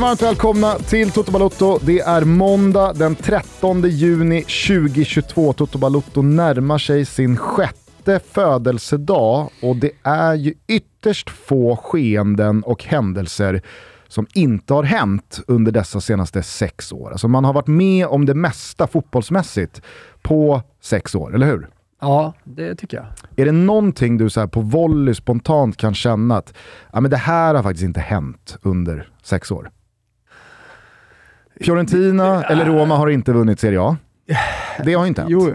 Känner varmt välkomna till Toto Balotto. Det är måndag den 13 juni 2022. Toto Balotto närmar sig sin sjätte födelsedag och det är ju ytterst få skeenden och händelser som inte har hänt under dessa senaste sex år. Alltså man har varit med om det mesta fotbollsmässigt på sex år, eller hur? Ja, det tycker jag. Är det någonting du så på volley spontant kan känna att ja, men det här har faktiskt inte hänt under sex år? Fiorentina eller Roma har inte vunnit Serie A. Det har inte hänt. Jo,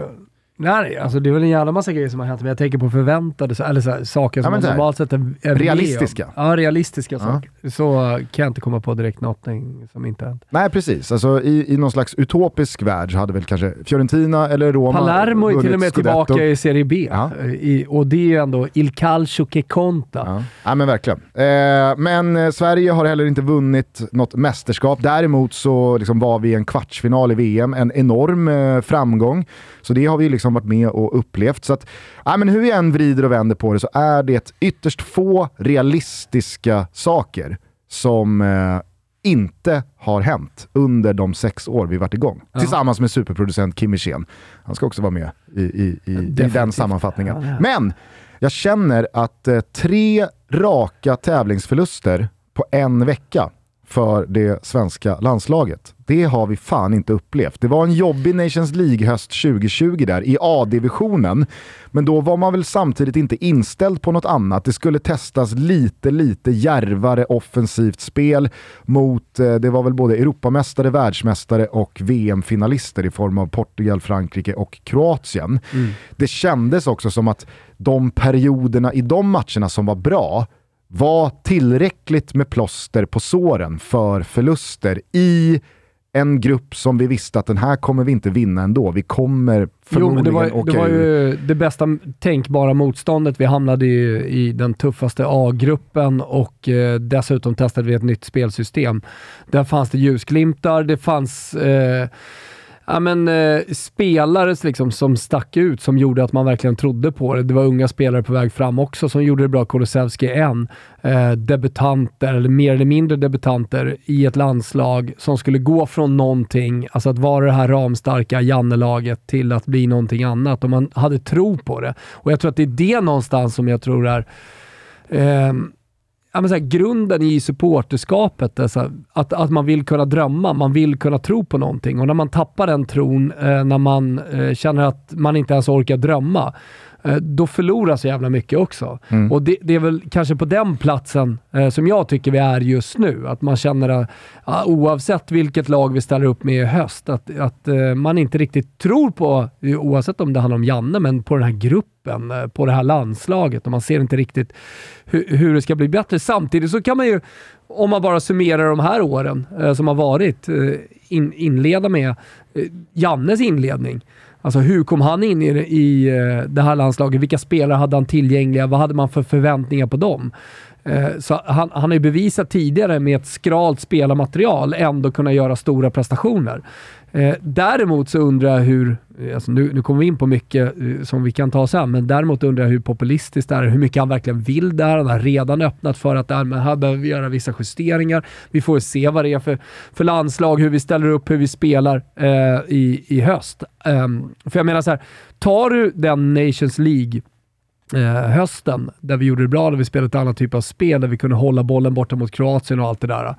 Nej, alltså det är väl en jävla massa grejer som har hänt, men jag tänker på förväntade eller så här, saker som ja, man normalt sett är, är Realistiska. Ja, realistiska ja. saker. Så kan jag inte komma på direkt någonting som inte hänt. Nej, precis. Alltså, i, I någon slags utopisk värld så hade väl kanske Fiorentina eller Roma Palermo är till och med Scudetto. tillbaka i Serie B. Ja. I, och det är ju ändå Il Calcio che conta. Ja, ja men verkligen. Eh, men eh, Sverige har heller inte vunnit något mästerskap. Däremot så liksom var vi i en kvartsfinal i VM, en enorm eh, framgång. Så det har vi liksom varit med och upplevt. Så att, ja, men hur vi än vrider och vänder på det så är det ytterst få realistiska saker som eh, inte har hänt under de sex år vi varit igång. Ja. Tillsammans med superproducent Kim Wirsén. Han ska också vara med i, i, i, i den sammanfattningen. Ja, Men jag känner att eh, tre raka tävlingsförluster på en vecka för det svenska landslaget. Det har vi fan inte upplevt. Det var en jobbig Nations League-höst 2020 där i A-divisionen, men då var man väl samtidigt inte inställd på något annat. Det skulle testas lite, lite järvare offensivt spel mot, eh, det var väl både Europamästare, världsmästare och VM-finalister i form av Portugal, Frankrike och Kroatien. Mm. Det kändes också som att de perioderna i de matcherna som var bra, var tillräckligt med plåster på såren för förluster i en grupp som vi visste att den här kommer vi inte vinna ändå. Vi kommer förmodligen jo, det var, åka Det var ju det bästa tänkbara motståndet. Vi hamnade ju i den tuffaste A-gruppen och eh, dessutom testade vi ett nytt spelsystem. Där fanns det ljusglimtar, det fanns eh, ja, men, eh, spelare liksom, som stack ut, som gjorde att man verkligen trodde på det. Det var unga spelare på väg fram också som gjorde det bra. Kulusevski en. Eh, debutanter, eller mer eller mindre debutanter, i ett landslag som skulle gå från någonting, alltså att vara det här ramstarka Janne-laget, till att bli någonting annat. Och man hade tro på det. Och jag tror att det är det någonstans som jag tror är eh, ja, men så här, grunden i supporterskapet är så att, att man vill kunna drömma, man vill kunna tro på någonting. Och när man tappar den tron, eh, när man eh, känner att man inte ens orkar drömma, då förlorar så jävla mycket också. Mm. Och det, det, är väl kanske på den platsen eh, som jag tycker vi är just nu. Att man känner att uh, oavsett vilket lag vi ställer upp med i höst, att, att uh, man inte riktigt tror på, oavsett om det handlar om Janne, men på den här gruppen, uh, på det här landslaget och man ser inte riktigt hu hur det ska bli bättre. Samtidigt så kan man ju, om man bara summerar de här åren som har varit, in, inleda med Jannes inledning. Alltså hur kom han in i, i eh, det här landslaget? Vilka spelare hade han tillgängliga? Vad hade man för förväntningar på dem? Eh, så han, han har ju bevisat tidigare med ett skralt spelarmaterial ändå kunna göra stora prestationer. Eh, däremot så undrar jag hur, eh, alltså nu, nu kommer vi in på mycket eh, som vi kan ta sen, men däremot undrar jag hur populistiskt det är, hur mycket han verkligen vill där. Han har redan öppnat för att men här behöver vi göra vissa justeringar. Vi får se vad det är för, för landslag, hur vi ställer upp, hur vi spelar eh, i, i höst. Eh, för jag menar så här, tar du den Nations League eh, hösten, där vi gjorde det bra, där vi spelade ett annat typ av spel, där vi kunde hålla bollen borta mot Kroatien och allt det där.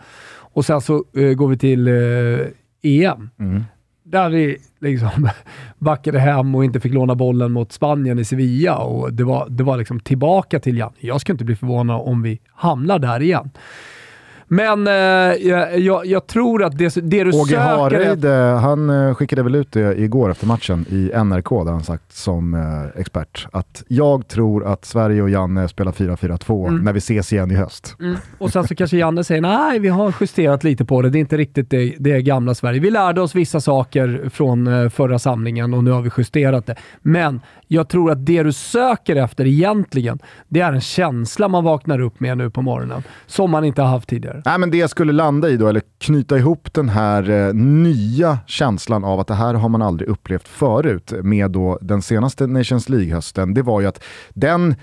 Och sen så eh, går vi till eh, EM. Mm. Där vi liksom backade hem och inte fick låna bollen mot Spanien i Sevilla och det var, det var liksom tillbaka till igen. Jag skulle inte bli förvånad om vi hamnar där igen. Men eh, jag, jag, tror att det, det du Åge söker... Hareid, är... Han eh, skickade väl ut det igår efter matchen i NRK, där han sagt som eh, expert att jag tror att Sverige och Janne spelar 4-4-2 mm. när vi ses igen i höst. Mm. Och sen så kanske Janne säger nej, vi har justerat lite på det. Det är inte riktigt det, det gamla Sverige. Vi lärde oss vissa saker från eh, förra samlingen och nu har vi justerat det. Men jag tror att det du söker efter egentligen, det är en känsla man vaknar upp med nu på morgonen, som man inte har haft tidigare. Nej, men det jag skulle landa i då, eller knyta ihop den här eh, nya känslan av att det här har man aldrig upplevt förut med då den senaste Nations League-hösten, det var ju att den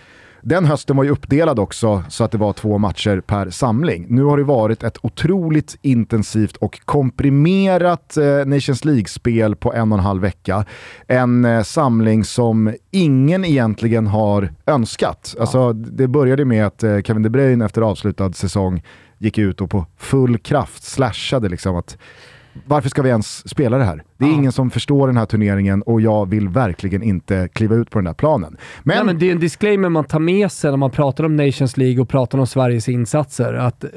Den hösten var ju uppdelad också så att det var två matcher per samling. Nu har det varit ett otroligt intensivt och komprimerat eh, Nations League-spel på en och en halv vecka. En eh, samling som ingen egentligen har önskat. Alltså, det började med att eh, Kevin De Bruyne efter avslutad säsong gick ut och på full kraft slashade liksom att varför ska vi ens spela det här? Det är ja. ingen som förstår den här turneringen och jag vill verkligen inte kliva ut på den här planen. Men, Nej, men det är en disclaimer man tar med sig när man pratar om Nations League och pratar om Sveriges insatser. Att eh,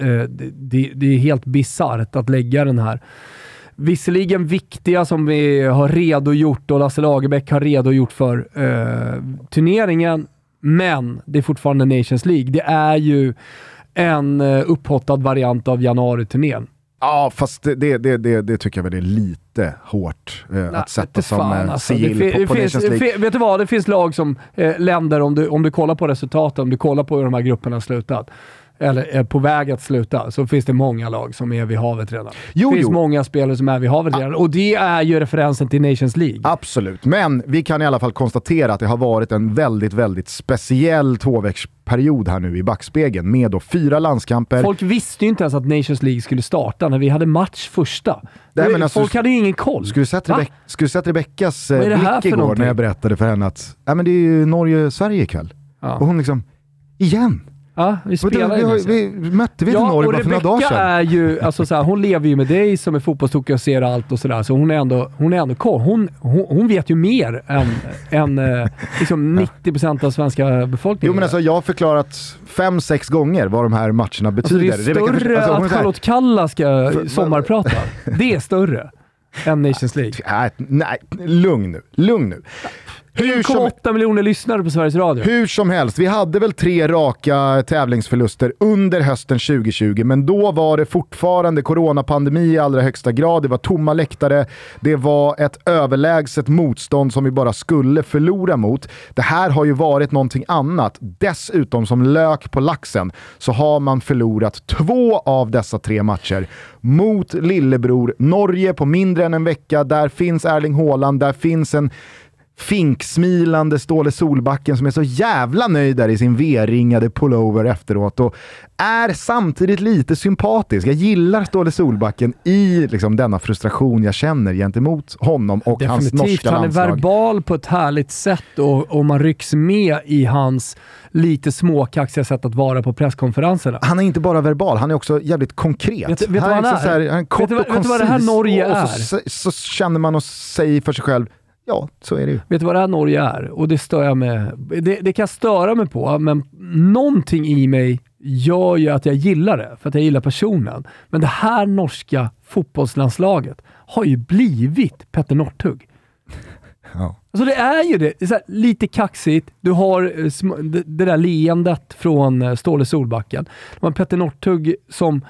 det, det, är helt bisarrt att lägga den här visserligen viktiga som vi har redogjort och Lasse Lagerbäck har redogjort för eh, turneringen, men det är fortfarande Nations League. Det är ju en eh, upphottad variant av januari-turnén. Ja, fast det, det, det, det, tycker jag väl är lite hårt eh, Nej, att sätta som fan, alltså. sigill det, på, på finns, Nations League. Vet du vad? Det finns lag som eh, länder, om du, om du kollar på resultaten, om du kollar på hur de här grupperna har slutat, eller är på väg att sluta, så finns det många lag som är vid havet redan. Jo, det finns jo. många spelare som är vid havet redan och det är ju referensen till Nations League. Absolut, men vi kan i alla fall konstatera att det har varit en väldigt, väldigt speciell tvåvecksperiod här nu i backspegeln med då fyra landskamper. Folk visste ju inte ens att Nations League skulle starta när vi hade match första. Nej, men alltså, Folk hade ju ingen koll. Skulle du sett, Rebe skulle sett Rebeckas eh, blick igår någonting? när jag berättade för henne att äh, men det är ju Norge-Sverige ikväll. Ja. Och hon liksom, igen? Ja, vi spelar ju vi, vi mötte vi ja, Norge bara för några dagar sedan. är ju, alltså så här, hon lever ju med dig som är fotbollstokig och ser allt och sådär, så hon är ändå, hon är ändå koll. Hon, hon, hon vet ju mer än, än eh, liksom 90% av svenska befolkningen. Jo men alltså jag har förklarat fem, sex gånger vad de här matcherna betyder. Alltså det är större alltså, att Charlotte Kalla ska sommarprata. det är större än Nations League. Nej, nej, lugn nu. Lugn nu. 1,8 miljoner lyssnare på Sveriges Radio. Hur som helst, vi hade väl tre raka tävlingsförluster under hösten 2020, men då var det fortfarande coronapandemi i allra högsta grad. Det var tomma läktare, det var ett överlägset motstånd som vi bara skulle förlora mot. Det här har ju varit någonting annat. Dessutom som lök på laxen så har man förlorat två av dessa tre matcher mot lillebror Norge på mindre än en vecka. Där finns Erling Haaland, där finns en finksmilande Ståle Solbacken som är så jävla nöjd där i sin V-ringade pullover efteråt och är samtidigt lite sympatisk. Jag gillar Ståle Solbacken i liksom, denna frustration jag känner gentemot honom och Definitivt. hans norska landslag. Han är verbal på ett härligt sätt och, och man rycks med i hans lite småkaxiga sätt att vara på presskonferenserna. Han är inte bara verbal, han är också jävligt konkret. Vet, vet du vad han är? Så här, han är kort vet, och koncis. Vet du vad det här Norge är? Och så, så, så känner man och säger för sig själv Ja, så är det ju. Vet du vad det här Norge är? Och det stör jag med. Det, det kan jag störa mig på, men någonting i mig gör ju att jag gillar det, för att jag gillar personen. Men det här norska fotbollslandslaget har ju blivit Petter Northug. Ja. Alltså det är ju det. det är lite kaxigt. Du har eh, det där leendet från eh, Ståle Solbacken. Du har Petter Northug som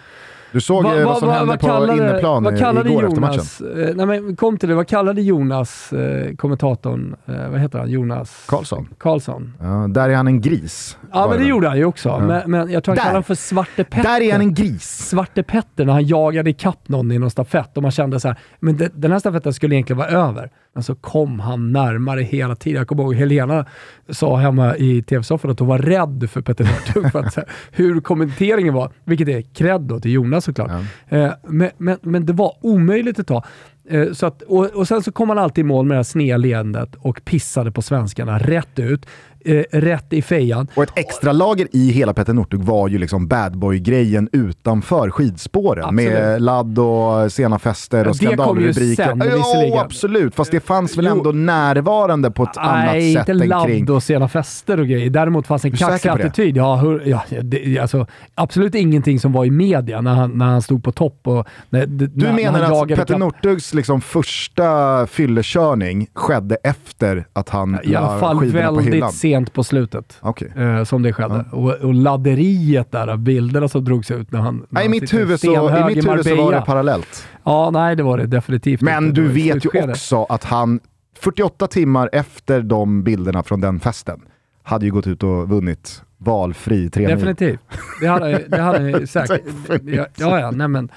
du såg va, va, vad som va, hände på kallade, inneplan vad kallade igår Jonas, efter matchen. Eh, nej men kom till det, vad kallade Jonas, eh, kommentatorn, eh, vad heter han, Jonas? Karlsson. Karlsson. Ja, där är han en gris. Ja men det, det gjorde han ju också. Ja. Men, men, jag tror han kallade honom för Svarte Petter. Där är han en gris. Svarte Petter när han jagade ikapp någon i någon stafett och man kände så här, men det, den här stafetten skulle egentligen vara över. Men så kom han närmare hela tiden. Jag kommer ihåg Helena sa hemma i tv-soffan att hon var rädd för Petter Northug för att, hur kommenteringen var, vilket är cred till Jonas såklart. Ja. Eh, men, men, men det var omöjligt att ta. Eh, så att, och, och sen så kom han alltid i mål med det här sneda leendet och pissade på svenskarna rätt ut eh, rätt i fejan. Och ett extra lager i hela Petter Northug var ju liksom badboy-grejen utanför skidspåren. Absolut. Med ladd och sena fester och skandalrubriker. Ja, absolut. Fast det fanns väl jo. ändå närvarande på ett Nej, annat sätt än ladd kring... och sena fester och grejer. Däremot fanns en kaxig attityd. Ja, hur, ja, det, alltså, absolut ingenting som var i media när han, när han stod på topp. Och, när, du när, menar när att Petter Northugs liksom första fyllekörning skedde efter att han I alla fall väldigt sent på slutet. Okay. Eh, som det skedde. Ja. Och, och ladderiet där av bilderna som drogs ut när han... När nej, han I mitt huvud, så, i mitt huvud så var det parallellt. Ja, nej det var det definitivt Men inte. du vet ju också att han 48 timmar efter de bilderna från den festen hade ju gått ut och vunnit valfri tre mil. Definitivt. Det hade, det hade säkert... ja, ja, nej men.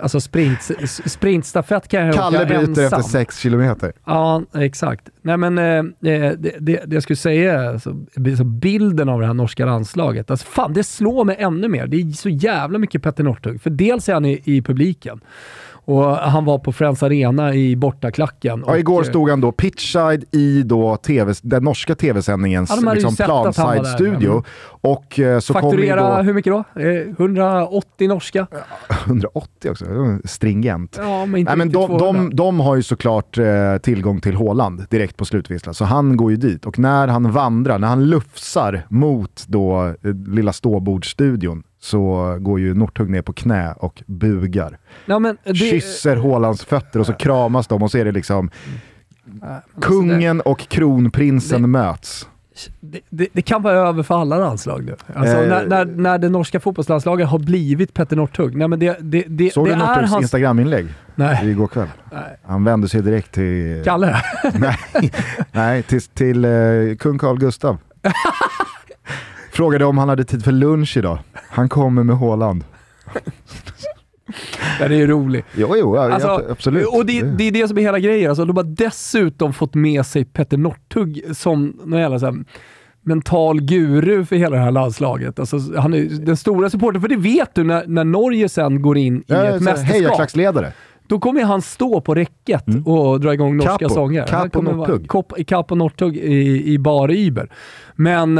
Alltså sprint, sprintstafett kan jag Kalle åka bryter ensam. efter sex kilometer. Ja, exakt. Nej men eh, det, det, det jag skulle säga, alltså, så bilden av det här norska landslaget. Alltså fan, det slår mig ännu mer. Det är så jävla mycket Petter Northug. För dels är han i, i publiken. Och han var på Friends Arena i bortaklacken. Ja, och, igår eh, stod han då pitchside i då TV, den norska tv-sändningens Ja, liksom planside-studio. Och eh, så kom Fakturera då... hur mycket då? Eh, 180 norska? 180 också, stringent. Ja, men inte Nej, men de, 200. de, de har ju såklart eh, tillgång till Håland direkt på slutvisslan, så han går ju dit. Och när han vandrar, när han lufsar mot då eh, lilla ståbordsstudion så går ju Northug ner på knä och bugar. Ja, det, Kysser Hålands fötter och så kramas de och så är det liksom kungen och kronprinsen det- möts. det, det, det kan vara över för alla landslag nu. Alltså, Eh. när, när, när det norska fotbollslandslaget har blivit Petter Northug. Nej, men det, det, det, Såg det du Northugs hans... Instagram-inlägg igår kväll? Nej. Han vände sig direkt till... Kalle? Nej, nej till, till eh, kung Carl Gustav. Frågade om han hade tid för lunch idag. Han kommer med Håland. Den är ju rolig. Jo, jo, ja, Alltså, absolut. Och det, det är det som är hela grejen. Alltså, de har dessutom fått med sig Petter Northug som någon jävla så här, mental guru för hela det här landslaget. Alltså, han är den stora supporten, för det vet du när, när Norge sen går in i Ja, ett så mästerskap. Hejaklacksledare. Då kommer han stå på räcket och dra igång norska Capo. sånger. Kommer vara- Northug. Kop- Capo Northug i, i bar iber. Men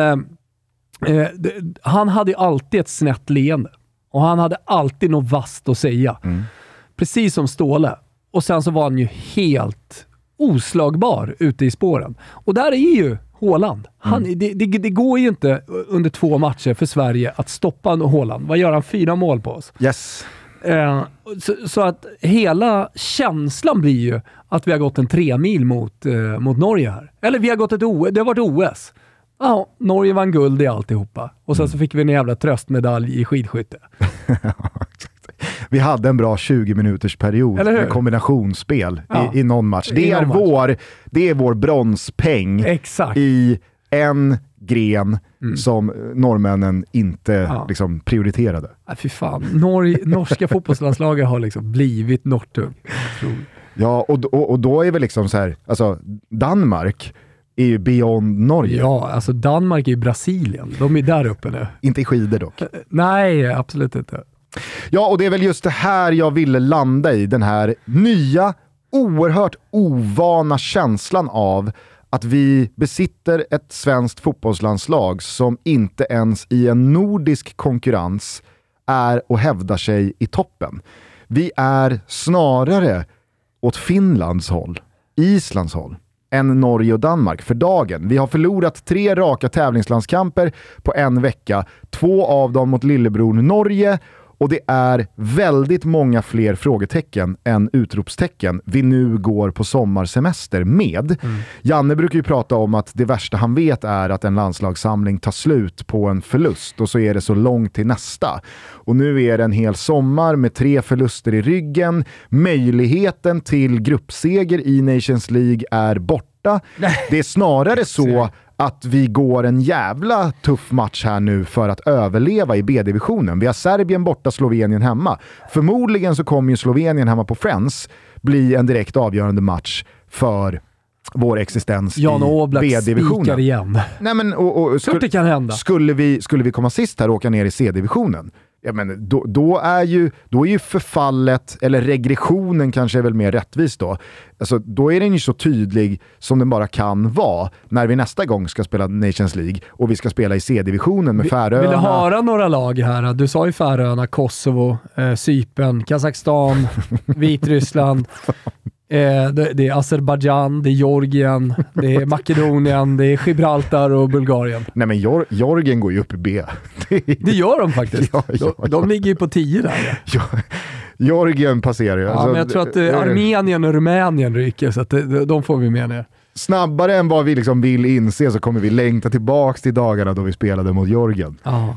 eh, det, han hade alltid ett snett leende. Och han hade alltid något vasst att säga. Mm. Precis som Ståle. Och sen så var han ju helt oslagbar ute i spåren. Och där är ju Haaland. Han, Mm. det, det, det går ju inte under två matcher för Sverige att stoppa en Haaland. Vad gör han? Fyra mål på oss. Yes. Eh, så, så att hela känslan blir ju att vi har gått en tre mil mot, eh, mot Norge här. Eller vi har gått ett OS. Det har varit OS. Ja, Norge vann guld i alltihopa. Och sen så fick vi en jävla tröstmedalj i skidskytte. Vi hade en bra 20 minuters period med kombinationsspel Ja. i, i någon match. I Det är, någon match. vår, det är vår bronspeng Exakt. i en gren som norrmännen inte Mm. Ja. liksom, prioriterade. Nej, fy fan. Norge, norska fotbollslandslaget har liksom blivit Northug. Ja, och, och, och då är väl liksom så här, alltså Danmark är ju beyond Norge. Ja, alltså Danmark är ju Brasilien. De är där uppe nu. Inte i skidor dock. Nej, absolut inte. Ja, och det är väl just det här jag ville landa i, den här nya, oerhört ovana känslan av att vi besitter ett svenskt fotbollslandslag som inte ens i en nordisk konkurrens är och hävdar sig i toppen. Vi är snarare åt Finlands håll, Islands håll, än Norge och Danmark för dagen. Vi har förlorat tre raka tävlingslandskamper på en vecka, två av dem mot lillebror Norge och det är väldigt många fler frågetecken än utropstecken vi nu går på sommarsemester med. Janne brukar ju prata om att det värsta han vet är att en landslagssamling tar slut på en förlust och så är det så långt till nästa. Och nu är det en hel sommar med tre förluster i ryggen. Möjligheten till gruppseger i Nations League är borta. Det är snarare så att vi går en jävla tuff match här nu för att överleva i B-divisionen. Vi har Serbien borta, Slovenien hemma. Förmodligen så kommer ju Slovenien hemma på Friends bli en direkt avgörande match för vår existens Jan i B-divisionen. igen. Nej, men, och, och, skulle, det kan hända. skulle, vi, skulle vi komma sist här och åka ner i C-divisionen, ja, men då, då, är ju, då är ju förfallet, eller regressionen kanske är väl mer rättvist då, alltså, då är den ju så tydlig som den bara kan vara när vi nästa gång ska spela Nations League och vi ska spela i C-divisionen med Färöarna. Vill du höra några lag här? Du sa ju Färöarna, Kosovo, eh, Cypern, Kazakstan, Vitryssland. Eh, det, det är Azerbajdzjan, det är Georgien, det är Makedonien, det är Gibraltar och Bulgarien. Nej men Jor Jorgen går ju upp i B. Det är- Det gör de faktiskt. Ja, ja, de, de ligger ju på 10 där. Ja. Georgien passerar ju. Ja, Alltså, men jag tror att eh, Armenien och Rumänien ryker, så det, de får vi med ner. Snabbare än vad vi liksom vill inse så kommer vi längta tillbaka till dagarna då vi spelade mot Georgien. Ja.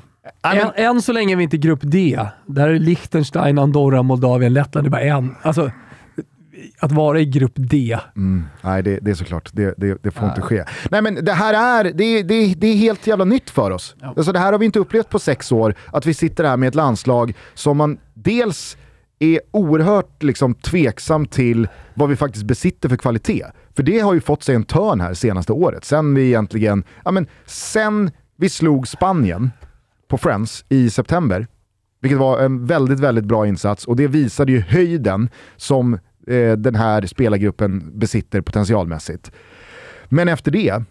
Än, än så länge är vi inte i grupp D. Där är Liechtenstein, Andorra, Moldavien, Lettland. Det är bara en. Alltså, att vara i grupp D. Mm. Nej, det, det, är såklart. Det, det, det får Nej. inte ske. Nej, men det här är, det, det, det är helt jävla nytt för oss. Ja. Alltså, det här har vi inte upplevt på sex år, att vi sitter här med ett landslag som man dels är oerhört liksom, tveksam till vad vi faktiskt besitter för kvalitet. För det har ju fått sig en törn här senaste året. Sen vi egentligen, ja men sen vi slog Spanien på Friends i september, vilket var en väldigt, väldigt bra insats och det visade ju höjden som eh, den här spelargruppen besitter potentialmässigt. Men efter det,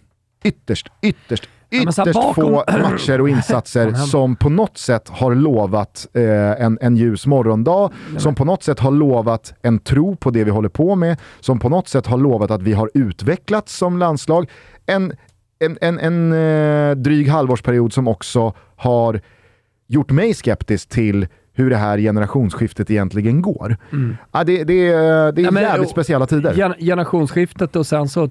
ytterst, ytterst, ytterst ja, få matcher och insatser som på något sätt har lovat eh, en, en ljus morgondag, som på något sätt har lovat en tro på det vi håller på med, som på något sätt har lovat att vi har utvecklats som landslag. En, en, en, en eh, dryg halvårsperiod som också har gjort mig skeptisk till hur det här generationsskiftet egentligen går. Mm. Ja, det, det, det är ja, men, jävligt speciella tider. Generationsskiftet och sen så eh,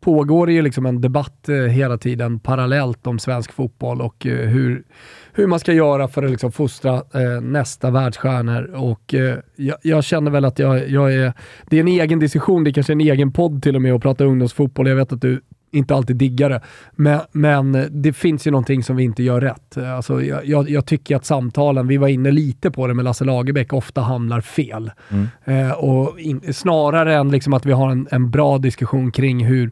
pågår det ju liksom en debatt eh, hela tiden parallellt om svensk fotboll och eh, hur, hur man ska göra för att liksom fostra eh, nästa världsstjärnor. Och, eh, jag, jag, känner väl att jag, jag, är... Det är en egen diskussion, det är kanske en egen podd till och med att prata ungdomsfotboll. Jag vet att du inte alltid diggar det. Men, men det finns ju någonting som vi inte gör rätt. Alltså, jag, jag, tycker att samtalen, vi var inne lite på det med Lasse Lagerbäck, ofta hamnar fel. Mm. Eh, och in, snarare än liksom att vi har en, en bra diskussion kring hur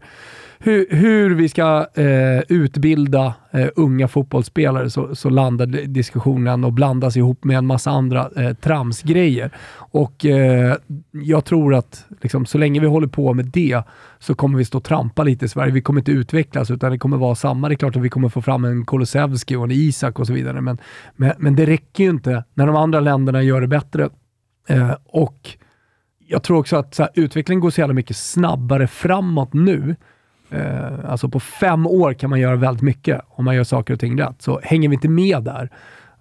hur, hur vi ska eh, utbilda eh, unga fotbollsspelare så, så landar diskussionen och blandas ihop med en massa andra eh, tramsgrejer. Och eh, jag tror att liksom, så länge vi håller på med det så kommer vi stå och trampa lite i Sverige. Vi kommer inte utvecklas utan det kommer vara samma. Det är klart att vi kommer få fram en Kulusevski och en Isak och så vidare. Men, men, men det räcker ju inte när de andra länderna gör det bättre. Eh, och jag tror också att här, utvecklingen går så jävla mycket snabbare framåt nu Eh, alltså på fem år kan man göra väldigt mycket om man gör saker och ting rätt. Så hänger vi inte med där,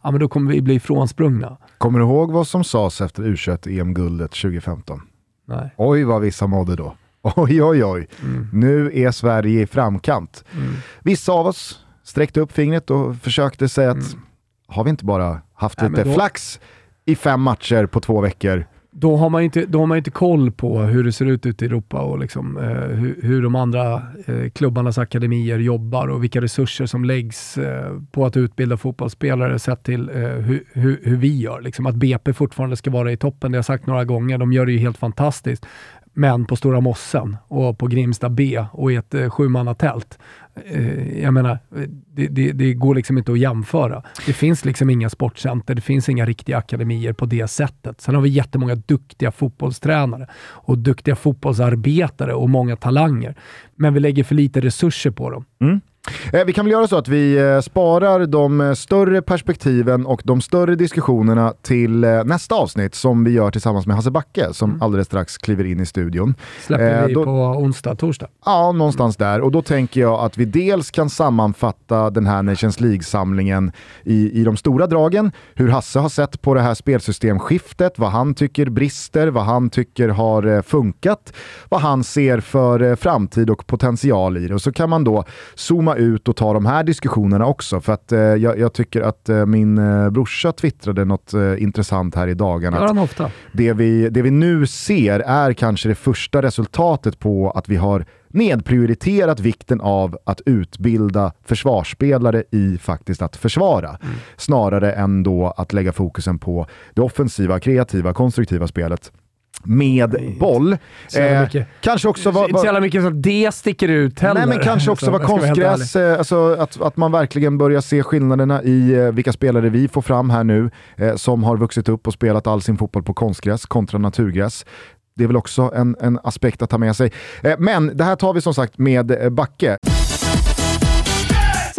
ja, men då kommer vi bli frånsprungna. Kommer du ihåg vad som sades efter u EM-guldet 2015? Nej. Oj vad vissa mådde då. Oj, oj, oj. Mm. Nu är Sverige i framkant. Mm. Vissa av oss sträckte upp fingret och försökte säga att mm. har vi inte bara haft Nej, lite då... flax i fem matcher på två veckor då har, man inte, då har man inte koll på hur det ser ut ute i Europa och liksom, eh, hur, hur, de andra eh, klubbarnas akademier jobbar och vilka resurser som läggs eh, på att utbilda fotbollsspelare sett till eh, hur, hur, hur, vi gör. Liksom att BP fortfarande ska vara i toppen, det har jag sagt några gånger. De gör det ju helt fantastiskt men på Stora Mossen och på Grimsta B och i ett eh, sjumannatält. Eh, jag menar, det, det, det, går liksom inte att jämföra. Det finns liksom inga sportcenter, det finns inga riktiga akademier på det sättet. Sen har vi jättemånga duktiga fotbollstränare och duktiga fotbollsarbetare och många talanger. Men vi lägger för lite resurser på dem. Mm. Eh, vi kan väl göra så att vi eh, sparar de eh, större perspektiven och de större diskussionerna till nästa avsnitt som vi gör tillsammans med Hasse Backe som mm. alldeles strax kliver in i studion. Släpper vi då, på onsdag, torsdag? Ja, någonstans där. Och då tänker jag att vi dels kan sammanfatta den här Nations League-samlingen i, i de stora dragen, hur Hasse har sett på det här spelsystemskiftet, vad han tycker brister, vad han tycker har funkat, vad han ser för framtid och potential i det. Och så kan man då zooma komma ut och ta de här diskussionerna också. För att eh, jag, jag, tycker att eh, min eh, brorsa twittrade något eh, intressant här i dagarna. Gör han ofta. Det vi, det vi nu ser är kanske det första resultatet på att vi har nedprioriterat vikten av att utbilda försvarsspelare i faktiskt att försvara. Mm. Snarare än då att lägga fokusen på det offensiva, kreativa, konstruktiva spelet med boll. Eh, kanske också var, var, inte så jävla mycket som det sticker ut heller. Nej, men kanske också var konstgräs, eh, alltså att, att man verkligen börjar se skillnaderna i eh, vilka spelare vi får fram här nu, eh, som har vuxit upp och spelat all sin fotboll på konstgräs kontra naturgräs. Det är väl också en, en aspekt att ta med sig. Eh, men det här tar vi som sagt med eh, Backe.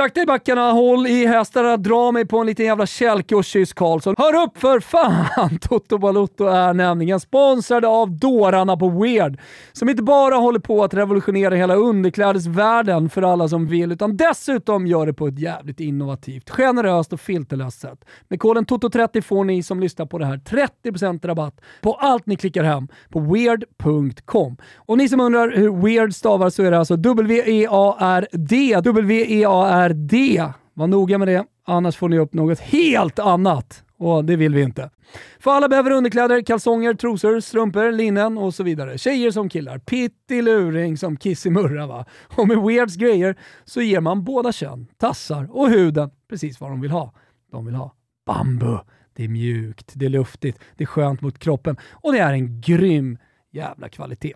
Sakta i backarna, håll i hästarna, dra mig på en liten jävla kälke och kyss Karlsson. Hör upp för fan! Toto Balotto är nämligen sponsrade av dårarna på Weird, som inte bara håller på att revolutionera hela underklädesvärlden för alla som vill, utan dessutom gör det på ett jävligt innovativt, generöst och filterlöst sätt. Med koden TOTO30 får ni som lyssnar på det här 30% rabatt på allt ni klickar hem på weird.com. Och ni som undrar hur Weird stavar så är det alltså W-E-A-R-D. W-E-A-R det. Var noga med det, annars får ni upp något helt annat. och det vill vi inte. För alla behöver underkläder, kalsonger, trosor, strumpor, linnen och så vidare. Tjejer som killar, pittiluring som kissimurra va. Och med Weirds grejer så ger man båda kön, tassar och huden precis vad de vill ha. De vill ha bambu. Det är mjukt, det är luftigt, det är skönt mot kroppen och det är en grym jävla kvalitet.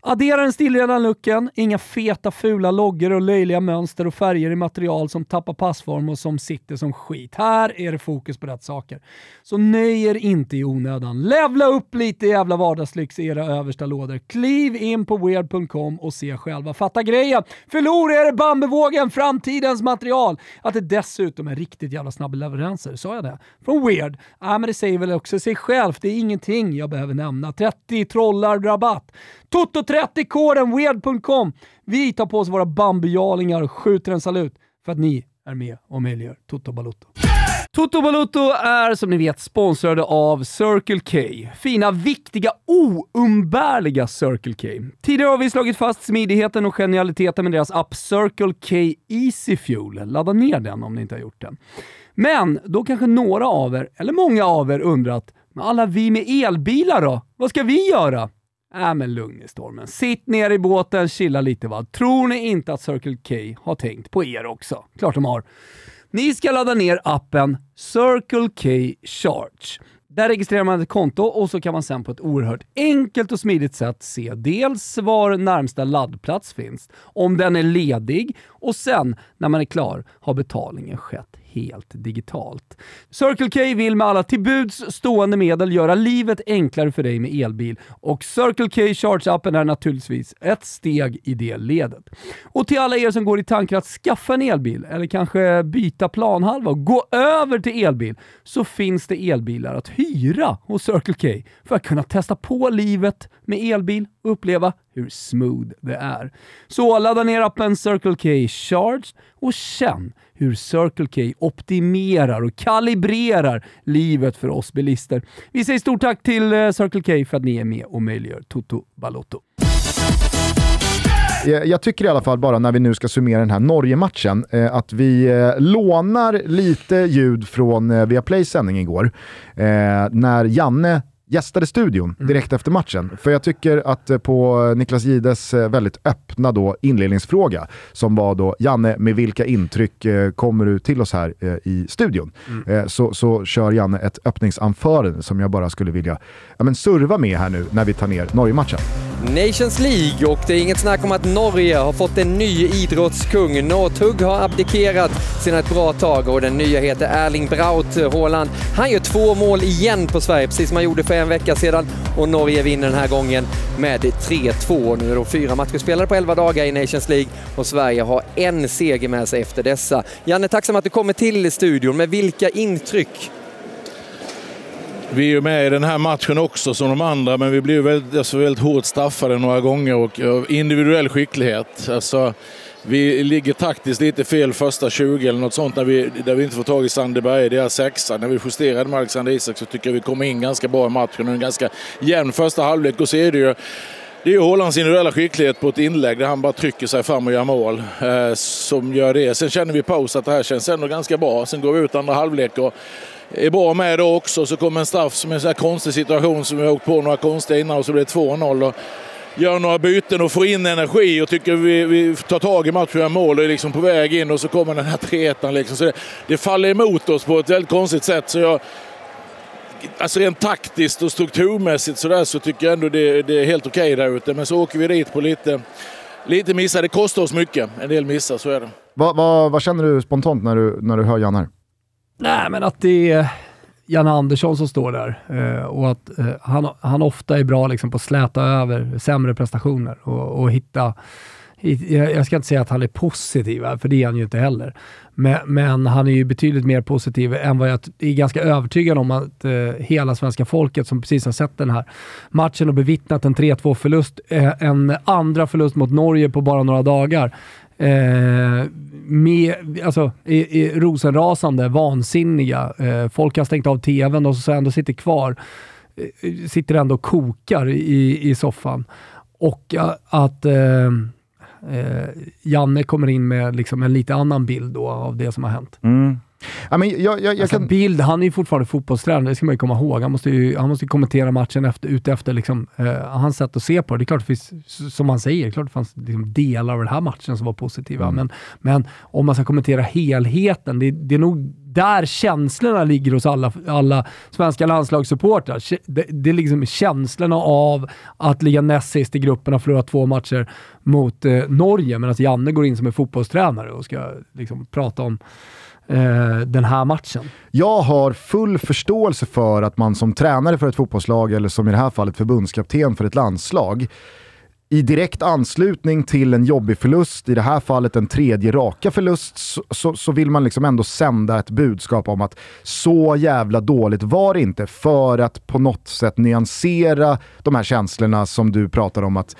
Addera den stillrena looken, inga feta fula loggor och löjliga mönster och färger i material som tappar passform och som sitter som skit. Här är det fokus på rätt saker. Så nöj er inte i onödan. Levla upp lite jävla vardagslyx i era översta lådor. Kliv in på weird.com och se själva. Fatta grejen! Förlora er bambuvågen, framtidens material! Att det dessutom är riktigt jävla snabba leveranser. Sa jag det? Från Weird? Ja, men det säger väl också sig självt. Det är ingenting jag behöver nämna. 30 trollar rabatt. Toto30-koden weird.com. Vi tar på oss våra bambujalingar och skjuter en salut för att ni är med och möjliggör Toto Balotto. Toto Balotto är som ni vet sponsrade av Circle K. Fina, viktiga, oumbärliga Circle K. Tidigare har vi slagit fast smidigheten och genialiteten med deras app Circle K Easy Fuel. Ladda ner den om ni inte har gjort den. Men då kanske några av er, eller många av er, undrat men alla vi med elbilar då? Vad ska vi göra? Äh men lugn i stormen. Sitt ner i båten, chilla lite va. Tror ni inte att Circle K har tänkt på er också? Klart de har. Ni ska ladda ner appen Circle K Charge. Där registrerar man ett konto och så kan man sen på ett oerhört enkelt och smidigt sätt se dels var närmsta laddplats finns, om den är ledig och sen när man är klar har betalningen skett helt digitalt. Circle K vill med alla tillbuds stående medel göra livet enklare för dig med elbil och Circle K Charge-appen är naturligtvis ett steg i det ledet. Och till alla er som går i tankar att skaffa en elbil eller kanske byta planhalva och gå över till elbil så finns det elbilar att hyra hos Circle K för att kunna testa på livet med elbil och uppleva hur smooth det är. Så ladda ner appen Circle K Charge och känn hur Circle K optimerar och kalibrerar livet för oss bilister. Vi säger stort tack till eh, Circle K för att ni är med och möjliggör Toto Balotto. Jag tycker i alla fall bara när vi nu ska summera den här Norge-matchen, eh, att vi eh, lånar lite ljud från Viaplays sändning igår. När Janne gästade studion mm. direkt efter matchen. För jag tycker att eh, på Niklas Gides eh, väldigt öppna då inledningsfråga, som var då Janne, med vilka intryck eh, kommer du till oss här i studion? Mm. Så, så kör Janne ett öppningsanförande som jag bara skulle vilja ja, men serva med här nu när vi tar ner Norge-matchen. Nations League och det är inget snack om att Norge har fått en ny idrottskung. Northug har abdikerat sedan ett bra tag och den nya heter Erling Braut Haaland. Han gör två mål igen på Sverige, precis som han gjorde för en vecka sedan och Norge vinner den här gången med 3-2. Nu är det fyra matcher spelade på 11 dagar i Nations League och Sverige har en seger med sig efter dessa. Janne, tacksam att du kommer till studion. Med vilka intryck vi är ju med i den här matchen också som de andra, men vi blir väldigt, alltså väldigt hårt straffade några gånger och individuell skicklighet. Alltså, vi ligger taktiskt lite fel första 20 eller något sånt när vi, där vi inte får tag i Sandeberg Berge, deras alltså sexa. När vi justerade med Alexander Isak så tycker jag vi kom in ganska bra i matchen och en ganska jämn första halvlek. Och så är det ju det är ju Hålands individuella skicklighet på ett inlägg där han bara trycker sig fram och gör mål eh, som gör det. Sen känner vi paus att det här känns ändå ganska bra. Sen går vi ut andra halvlek och är bra med då också. Så kommer en straff som är en sån här konstig situation som vi har åkt på några konstiga innan och så blir det 2-0 gör några byten och får in energi och tycker vi, vi tar tag i matchen och gör mål och är liksom på väg in och så kommer den här 3 liksom. Så det, det, faller emot oss på ett väldigt konstigt sätt. Så jag, alltså rent taktiskt och strukturmässigt så, där, så tycker jag ändå det, det är helt okej okay där ute. Men så åker vi dit på lite, lite missar. Det kostar oss mycket. En del missar, så är det. Vad, vad, vad känner du spontant när du, när du hör Janne? Nej, men att det är Janne Andersson som står där eh, och att eh, han, han ofta är bra liksom, på att släta över sämre prestationer och, och hitta jag ska inte säga att han är positiv, för det är han ju inte heller. Men, men, han är ju betydligt mer positiv än vad jag är ganska övertygad om att eh, hela svenska folket som precis har sett den här matchen och bevittnat en 3-2 förlust, eh, en andra förlust mot Norge på bara några dagar, eh, med, alltså, i, i, rosenrasande, vansinniga. Eh, folk har stängt av tvn och så ändå sitter kvar. Eh, sitter ändå och kokar i, i soffan. Och eh, att... Eh, Eh, Janne kommer in med liksom en lite annan bild då av det som har hänt. Mm. Ja, men jag, jag, jag alltså, kan... Bild, han är ju fortfarande fotbollstränare, det ska man ju komma ihåg. Han måste ju, han måste ju kommentera matchen efter, utefter liksom, eh, hans sätt att se på det. Det är klart det finns, som han säger, det klart det fanns liksom delar av den här matchen som var positiva. Mm. Men, men om man ska kommentera helheten, det, det är nog där känslorna ligger hos alla, alla svenska landslagssupportrar. Det, det är liksom känslorna av att ligga näst sist i gruppen och förlora två matcher mot eh, Norge, medan Janne går in som en fotbollstränare och ska liksom prata om eh, den här matchen. Jag har full förståelse för att man som tränare för ett fotbollslag, eller som i det här fallet förbundskapten för ett landslag, i direkt anslutning till en jobbig förlust, i det här fallet en tredje raka förlust, så, så, så, vill man liksom ändå sända ett budskap om att så jävla dåligt var det inte, för att på något sätt nyansera de här känslorna som du pratar om att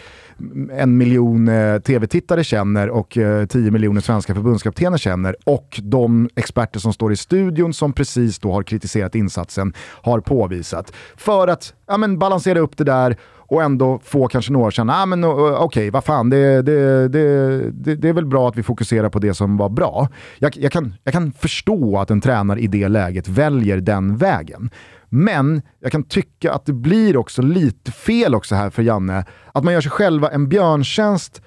en miljon eh, tv-tittare känner och eh, 10 miljoner svenska förbundskaptener känner och de experter som står i studion som precis då har kritiserat insatsen har påvisat. För att ja, men, balansera upp det där och ändå få kanske några att känna, ah, men eh, okej, okay, vad fan, det, det, det, det, det är väl bra att vi fokuserar på det som var bra. Jag, jag, kan, jag kan förstå att en tränare i det läget väljer den vägen. Men jag kan tycka att det blir också lite fel också här för Janne, att man gör sig själva en björntjänst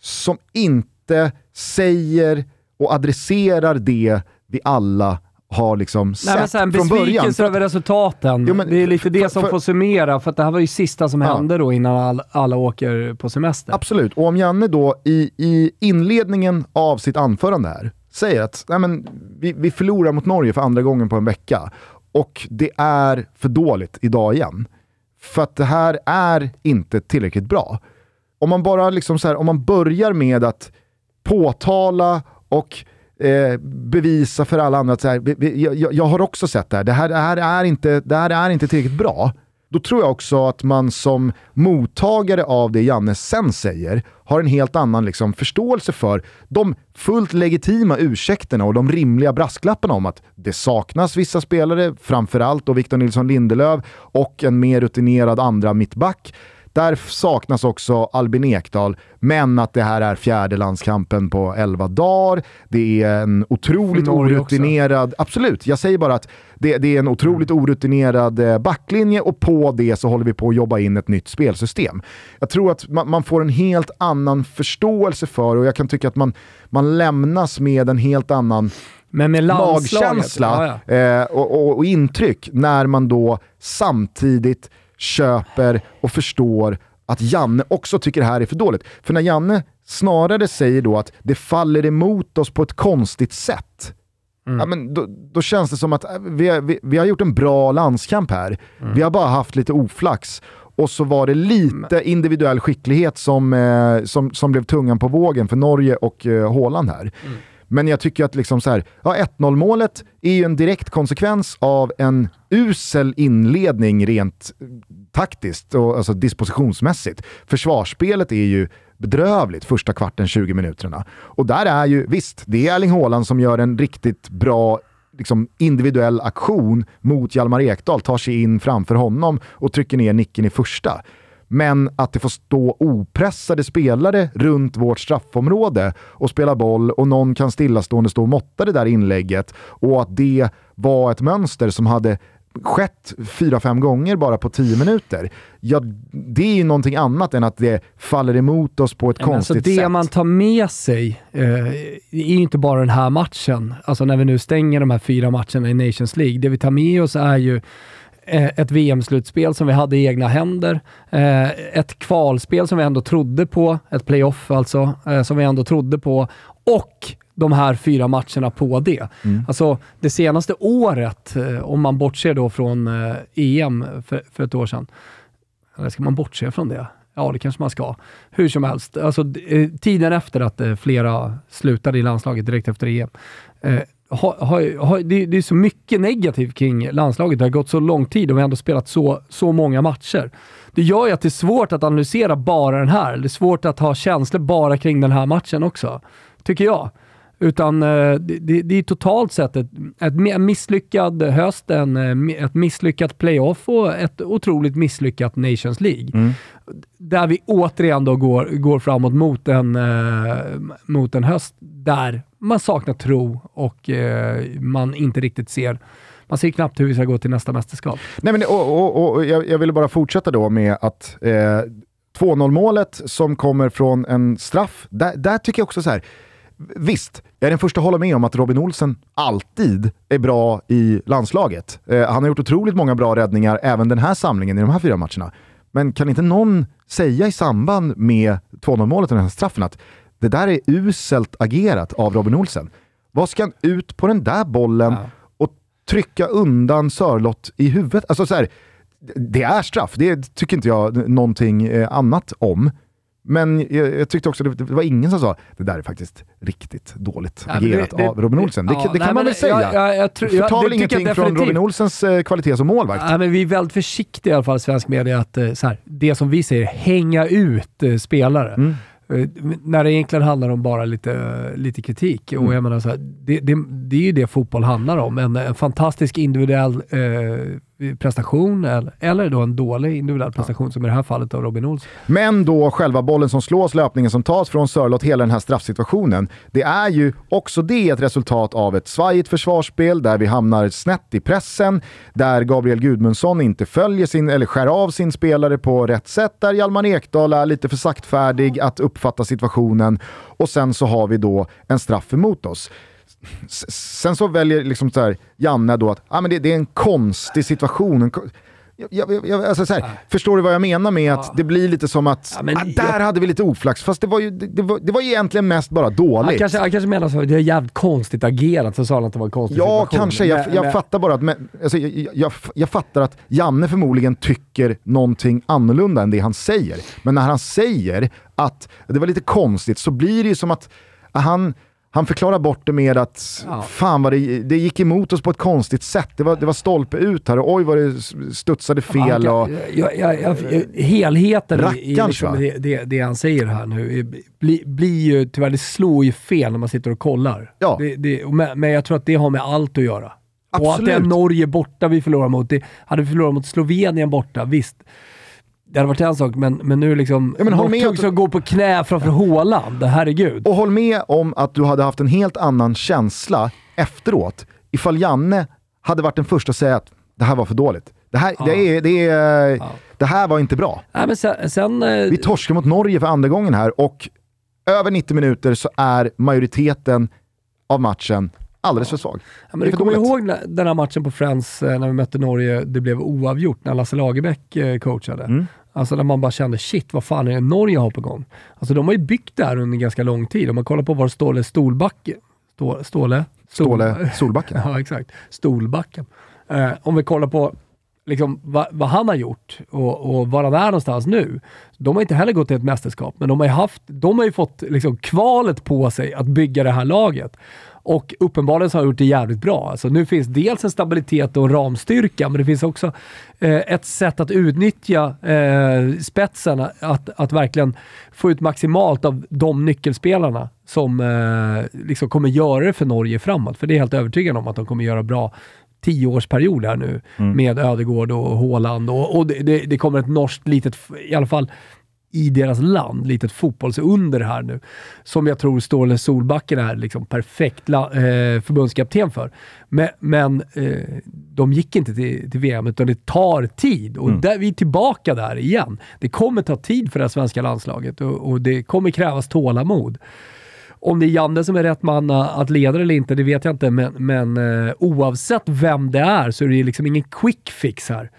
som inte säger och adresserar det vi alla har liksom sett Nej, men från början. Besvikelse över resultaten. Jo, men, det är lite det som för, får summera, för att det här var ju sista som ja. hände då innan all, alla åker på semester. Absolut, och om Janne då i, i inledningen av sitt anförande här säger att Nej, men, vi, vi förlorar mot Norge för andra gången på en vecka och det är för dåligt idag igen. För att det här är inte tillräckligt bra. Om man bara liksom så här, om man börjar med att påtala och eh, bevisa för alla andra att så här, jag, jag, har också sett det här, det här, det här, är inte, det här är inte tillräckligt bra. Då tror jag också att man som mottagare av det Janne sen säger har en helt annan liksom, förståelse för de fullt legitima ursäkterna och de rimliga brasklapparna om att det saknas vissa spelare, framförallt då Victor Nilsson Lindelöf och en mer rutinerad andra mittback. Där saknas också Albin Ekdal, men att det här är fjärde landskampen på 11 dagar. Det är en otroligt orutinerad... Också. Absolut, jag säger bara att det, det är en otroligt mm. orutinerad eh, backlinje och på det så håller vi på att jobba in ett nytt spelsystem. Jag tror att man, man får en helt annan förståelse för och jag kan tycka att man, man lämnas med en helt annan men med magkänsla ja, ja. Eh, och, och, och intryck när man då samtidigt köper och förstår att Janne också tycker det här är för dåligt. För när Janne snarare säger då att det faller emot oss på ett konstigt sätt, mm. ja, men då, då, känns det som att äh, vi, vi, vi har gjort en bra landskamp här. Mm. Vi har bara haft lite oflax. Och så var det lite individuell skicklighet som, eh, som, som blev tungan på vågen för Norge och eh, Håland här. Mm. Men jag tycker att liksom så här, ja, 1-0 målet är ju en direkt konsekvens av en usel inledning rent taktiskt och alltså dispositionsmässigt. Försvarsspelet är ju bedrövligt första kvarten, 20 minuterna. Och där är ju, visst, det är Erling Haaland som gör en riktigt bra liksom, individuell aktion mot Hjalmar Ekdal, tar sig in framför honom och trycker ner nicken i första. Men att det får stå opressade spelare runt vårt straffområde och spela boll och någon kan stillastående stå och måtta det där inlägget och att det var ett mönster som hade skett fyra, fem gånger bara på tio minuter. Ja, det är ju någonting annat än att det faller emot oss på ett ja, konstigt alltså det sätt. Det man tar med sig eh, är ju inte bara den här matchen. Alltså när vi nu stänger de här fyra matcherna i Nations League. Det vi tar med oss är ju ett VM-slutspel som vi hade i egna händer. Eh, ett kvalspel som vi ändå trodde på, ett playoff alltså, eh, som vi ändå trodde på. Och de här fyra matcherna på det. Mm. Alltså det senaste året, om man bortser då från EM för, för ett år sedan, eller ska man bortse från det? Ja, det kanske man ska. Hur som helst, alltså, tiden efter att flera slutade i landslaget direkt efter EM har, har, har, det, det, är så mycket negativt kring landslaget. Det har gått så lång tid och vi har ändå spelat så, så många matcher. Det gör ju att det är svårt att analysera bara den här. Det är svårt att ha känslor bara kring den här matchen också, tycker jag. Utan eh, det, det, det är totalt sett ett, ett misslyckad höst, en, eh, ett misslyckat playoff och ett otroligt misslyckat Nations League. Mm. Där vi återigen då går, går framåt mot en, eh, mot en höst där man saknar tro och eh, man inte riktigt ser man ser knappt hur vi ska gå till nästa mästerskap. Nej, men, och, och, och jag, jag ville bara fortsätta då med att eh, 2-0 målet som kommer från en straff, där, där tycker jag också så här, Visst, jag är den första att hålla med om att Robin Olsen alltid är bra i landslaget. Eh, han har gjort otroligt många bra räddningar även den här samlingen i de här fyra matcherna. Men kan inte någon säga i samband med 2-0 målet och den här straffen att det där är uselt agerat av Robin Olsen. Vad ska han ut på den där bollen ja. och trycka undan Sörlott i huvudet? Alltså så här, det är straff, det tycker inte jag någonting eh, annat om. Men jag, jag, tyckte också det, det var ingen som sa det där är faktiskt riktigt dåligt ja, agerat det, av Robin Olsen. Det, ja, det kan nej, man väl säga? Jag, jag, jag, jag, Förtar väl ingenting från Robin Olsens eh, kvalitet som målvakt? Ja, men vi är väldigt försiktiga i alla fall svensk media att eh, så här, det som vi säger, hänga ut spelare. Mm. Eh, när det egentligen handlar om bara lite, lite kritik. Mm. Och jag menar så här, det, det, det, är ju det fotboll handlar om. En, en fantastisk individuell eh, prestation eller, eller då en dålig individuell prestation ja. som i det här fallet av Robin Olsson. Men då själva bollen som slås, löpningen som tas från Sörlott, hela den här straffsituationen. Det är ju också det ett resultat av ett svajigt försvarsspel där vi hamnar snett i pressen, där Gabriel Gudmundsson inte följer sin, eller skär av sin spelare på rätt sätt, där Hjalmar Ekdal är lite för saktfärdig att uppfatta situationen och sen så har vi då en straff emot oss. Sen så väljer liksom så här, Janne då att ah, men det, det är en konstig situation. En, jag, jag, jag, alltså så här, förstår du vad jag menar med att det blir lite som att ja, ah, där hade vi lite oflax, fast det var ju det, det var, det var egentligen mest bara dåligt. Han kanske, han kanske menar så, det är jävligt konstigt agerat, så sa han att det var en konstig ja, situation. Ja, kanske. Jag, men, men... fattar bara att, men, alltså, jag, jag, fattar att Janne förmodligen tycker någonting annorlunda än det han säger. Men när han säger att det var lite konstigt så blir det ju som att han han förklarar bort det med att ja. fan vad det, det gick emot oss på ett konstigt sätt. Det var, det var stolpe ut här och oj vad det studsade fel. Och... Ja, ja, ja, helheten i liksom det, det, det, han säger här nu blir bli ju, tyvärr, det slår ju fel när man sitter och kollar. Ja. Det, men jag tror att det har med allt att göra. Absolut. Och att det är Norge borta vi förlorar mot. Det, hade vi förlorat mot Slovenien borta, visst det hade varit en sak, men, men nu liksom... Ja, men håll med som går på knä framför Håland, herregud. Och håll med om att du hade haft en helt annan känsla efteråt ifall Janne hade varit den första att säga att det här var för dåligt. Det här, ja. det är, det, är, ja. det här var inte bra. Nej, sen, sen, eh, Vi torskar mot Norge för andra gången här och över 90 minuter så är majoriteten av matchen alldeles för svag. Ja, men du kommer ihåg den här matchen på Friends eh, när vi mötte Norge, det blev oavgjort när Lasse Lagerbäck eh, coachade. Mm. Alltså när man bara kände shit, vad fan är det Norge har på gång? Alltså de har ju byggt det här under ganska lång tid. Om man kollar på var Ståle Stolbacken... Ståle? Ståle, Ståle Solbacken? ja, exakt. Stolbacken. Eh, om vi kollar på liksom, vad, vad, han har gjort och, och var han är någonstans nu. De har inte heller gått till ett mästerskap, men de har ju, haft, de har ju fått liksom, kvalet på sig att bygga det här laget. Och uppenbarligen så har han gjort det jävligt bra. Alltså, nu finns dels en stabilitet och en ramstyrka, men det finns också eh, ett sätt att utnyttja eh, spetsen, att, att verkligen få ut maximalt av de nyckelspelarna som eh, liksom kommer göra det för Norge framåt. För det är helt övertygad om att de kommer göra bra tioårsperiod här nu mm. med Ödegård och Håland och, och det, det, det, kommer ett norskt litet, i alla fall i deras land, litet fotbollsunder här nu, som jag tror Ståle Solbacken är liksom perfekt la, eh, förbundskapten för. Men, men eh, de gick inte till, till, VM, utan det tar tid. Och mm. där, vi är tillbaka där igen. Det kommer ta tid för det svenska landslaget och, och det kommer krävas tålamod. Om det är Janne som är rätt man att leda eller inte, det vet jag inte, men, men eh, oavsett vem det är så är det liksom ingen quick fix här.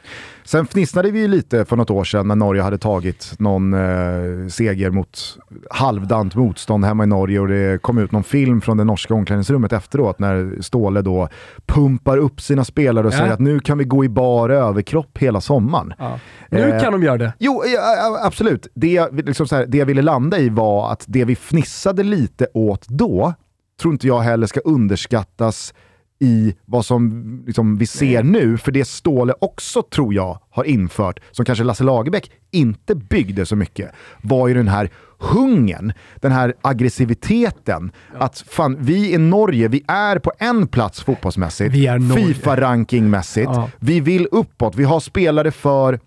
Sen fnissnade vi ju lite för något år sedan när Norge hade tagit någon eh, seger mot halvdant motstånd hemma i Norge och det kom ut någon film från det norska omklädningsrummet efteråt när Ståle då pumpar upp sina spelare och ja. säger att nu kan vi gå i bar överkropp hela sommaren. Ja. Nu eh, kan de göra det. Jo, ja, absolut. Det, liksom här, det jag ville landa i var att det vi fnissade lite åt då, tror inte jag heller ska underskattas i vad som liksom, vi ser nu, för det Ståle också tror jag har infört, som kanske Lasse Lagerbäck inte byggde så mycket, var ju den här hungern, den här aggressiviteten. Att fan, vi i Norge, vi är på en plats fotbollsmässigt. Fifa-rankingmässigt. Ja. Vi vill uppåt, vi har spelare för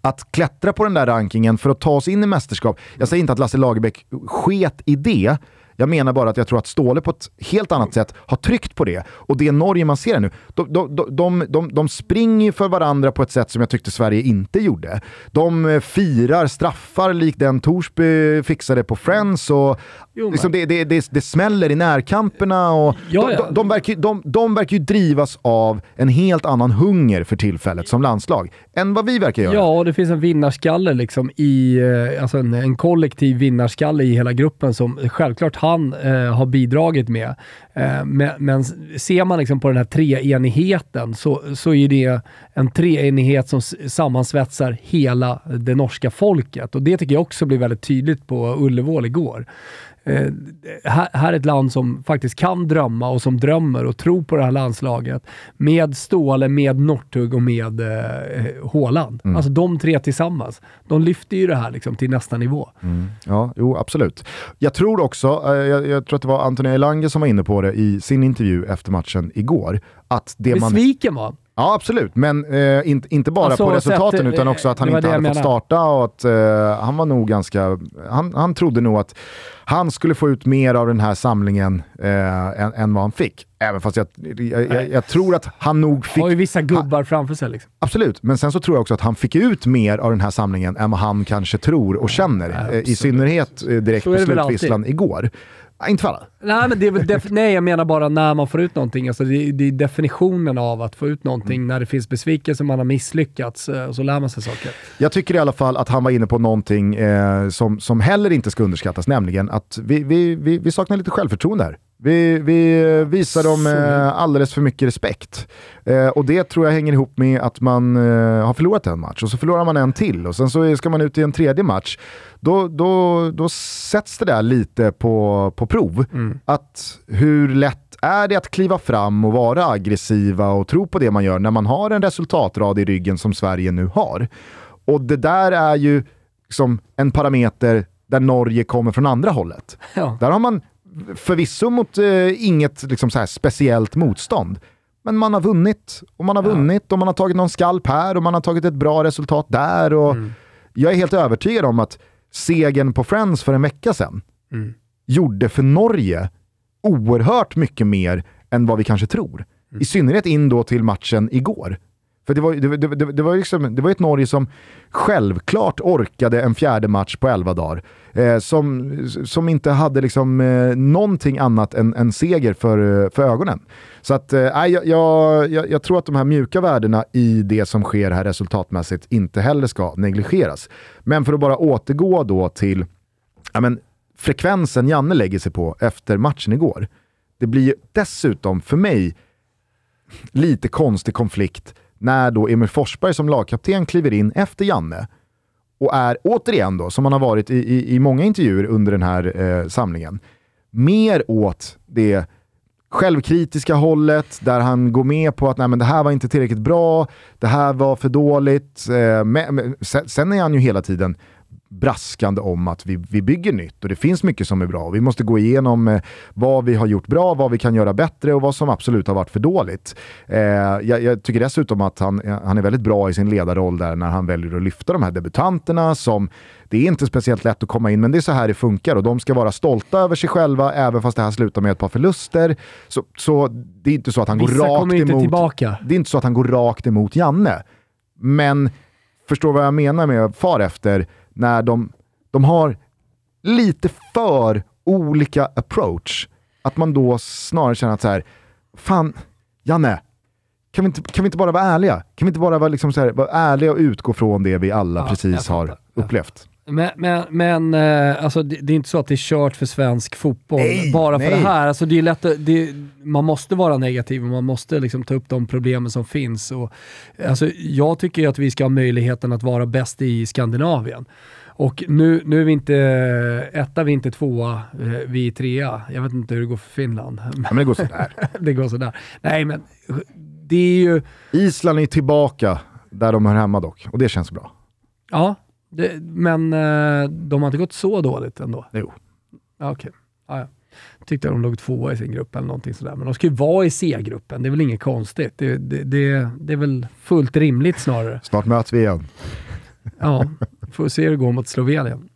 att klättra på den där rankingen för att ta oss in i mästerskap. Jag säger inte att Lasse Lagerbäck sket i det, jag menar bara att jag tror att Ståle på ett helt annat sätt har tryckt på det. Och det Norge man ser nu, de, de, de, de, de, springer för varandra på ett sätt som jag tyckte Sverige inte gjorde. De eh, firar straffar likt den Torsby fixade på Friends och Jo, liksom det, det, det, det smäller i närkamperna. Och Ja, de, de, de, verkar, de, de verkar ju drivas av en helt annan hunger för tillfället som landslag än vad vi verkar göra. Ja, och det finns en vinnarskalle liksom i, eh, alltså en, en kollektiv vinnarskalle i hela gruppen som självklart han eh, har bidragit med. Eh, men, men ser man liksom på den här treenigheten så, så är det en treenighet som sammansvetsar hela det norska folket. Och det tycker jag också blir väldigt tydligt på Ullevål igår. Eh, här, här är ett land som faktiskt kan drömma och som drömmer och tror på det här landslaget. Med Ståle, med Northug och med eh, Haaland. Alltså de tre tillsammans. De lyfter ju det här liksom till nästa nivå. Ja, jo absolut. Jag tror också, eh, jag, jag tror att det var Antonija Elanga som var inne på det i sin intervju efter matchen igår, att det man... Besviken var han. Ja, absolut. Men eh, inte, inte bara Alltså, på resultaten sett, utan eh, också att han inte hade fått starta och att eh, han var nog ganska... Han, han trodde nog att han skulle få ut mer av den här samlingen eh, än, än vad han fick. Även fast jag, jag, jag, jag tror att han nog fick... Har ju vissa gubbar framför sig. Liksom. Absolut, men sen så tror jag också att han fick ut mer av den här samlingen än vad han kanske tror och känner. eh, I synnerhet eh, direkt på slutvisslan igår. Inte för alla. Nej, men det är nej, jag menar bara när man får ut någonting. Alltså det, är- det är definitionen av att få ut någonting Mm. när det finns besvikelse, man har misslyckats eh, och så lär man sig saker. Jag tycker i alla fall att han var inne på någonting eh, som, som heller inte ska underskattas, nämligen att vi, vi, vi, vi saknar lite självförtroende här. Vi, vi eh, visar dem eh, alldeles för mycket respekt. Eh, och det tror jag hänger ihop med att man har förlorat en match och så förlorar man en till och sen så ska man ut i en tredje match. Då, då, då sätts det där lite på, på prov. Att hur lätt är det att kliva fram och vara aggressiva och tro på det man gör när man har en resultatrad i ryggen som Sverige nu har? Och det där är ju som en parameter där Norge kommer från andra hållet. Ja. Där har man förvisso mot eh, inget liksom, så här speciellt motstånd. Men man har vunnit och man har vunnit och man har tagit någon skalp här och man har tagit ett bra resultat där. Och Jag är helt övertygad om att segern på Friends för en vecka sedan gjorde för Norge oerhört mycket mer än vad vi kanske tror. I synnerhet in då till matchen igår. För det var, det, det, det, det var, liksom, det var ett Norge som självklart orkade en fjärde match på 11 dagar. Eh, som, som inte hade liksom, eh, någonting annat än än seger för, eh, för ögonen. Så att, eh, jag, jag, jag, jag tror att de här mjuka värdena i det som sker här resultatmässigt inte heller ska negligeras. Men för att bara återgå då till ja, men, frekvensen Janne lägger sig på efter matchen igår. Det blir ju dessutom för mig lite konstig konflikt när då Emil Forsberg som lagkapten kliver in efter Janne och är återigen då, som han har varit i, i, i många intervjuer under den här eh, samlingen, mer åt det självkritiska hållet där han går med på att Nej, men det här var inte tillräckligt bra, det här var för dåligt. Eh, men, men, sen, sen är han ju hela tiden braskande om att vi, vi bygger nytt och det finns mycket som är bra. Vi måste gå igenom eh, vad vi har gjort bra, vad vi kan göra bättre och vad som absolut har varit för dåligt. Eh, jag, jag tycker dessutom att han, han är väldigt bra i sin ledarroll där när han väljer att lyfta de här debutanterna som det är inte speciellt lätt att komma in, men det är så här det funkar och de ska vara stolta över sig själva även fast det här slutar med ett par förluster. Så, så det är inte så att han Vissa går rakt emot... tillbaka. Det är inte så att han går rakt emot Janne. Men förstår vad jag menar med far efter när de, de har lite för olika approach. Att man då snarare känner att så här, fan, Janne, kan vi, inte, kan vi inte bara vara ärliga? Kan vi inte bara vara, liksom så här, vara ärliga och utgå från det vi alla Ja, precis har upplevt? Men, men, men eh, alltså, det, det är inte så att det är kört för svensk fotboll Nej, bara för nej. det här. Alltså, det är lätt det, man måste vara negativ och man måste liksom ta upp de problemen som finns. Och, alltså, jag tycker att vi ska ha möjligheten att vara bäst i Skandinavien. Och nu, nu är vi inte etta, vi är inte tvåa, eh, vi är trea. Jag vet inte hur det går för Finland. Ja, men det går sådär. det går sådär. Nej, men det är ju... Island är tillbaka där de hör hemma dock, och det känns bra. Ja, Det, men eh, de har inte gått så dåligt ändå? Jo. Ja, Okej. Ja, ja. Tyckte de låg tvåa i sin grupp eller någonting sådär. Men de ska ju vara i C-gruppen, det är väl inget konstigt. Det, det, det, det är väl fullt rimligt snarare. Snart möts vi igen. Ja, får se hur det går mot Slovenien.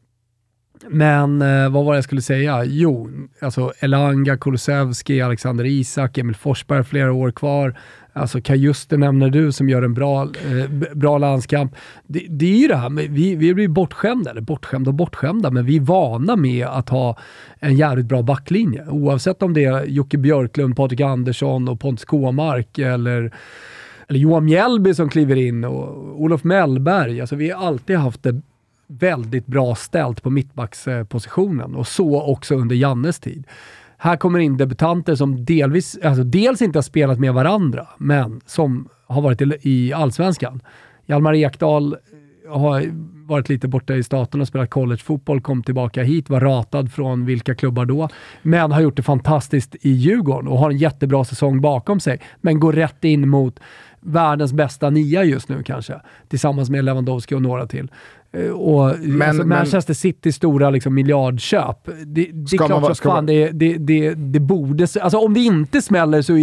Men eh, vad var det jag skulle säga? Jo, alltså Elanga, Kulusevski, Alexander Isak, Emil Forsberg flera år kvar. Alltså Kajuste nämner du som gör en bra, eh, bra landskamp. Det, det är ju det här, med, vi, vi blir bortskämda, eller bortskämda och bortskämda, men vi är vana med att ha en jävligt bra backlinje. Oavsett om det är Jocke Björklund, Patrik Andersson och Pontus Kåmark eller eller Johan Mjällby som kliver in och Olof Mellberg. Alltså vi har alltid haft det väldigt bra ställt på mittbackspositionen och så också under Jannes tid. Här kommer in debutanter som delvis, alltså dels inte har spelat med varandra, men som har varit i, i Allsvenskan. Hjalmar Ekdal eh, har varit lite borta i staten och spelat collegefotboll, kom tillbaka hit, var ratad från vilka klubbar då, men har gjort det fantastiskt i Djurgården och har en jättebra säsong bakom sig, men går rätt in mot världens bästa nia just nu kanske, tillsammans med Lewandowski och några till. Eh, Och Men- alltså, men- Manchester City stora liksom, miljardköp. Det, det är klart vara- fan man- det, det, det, det borde... Alltså om det inte smäller så är,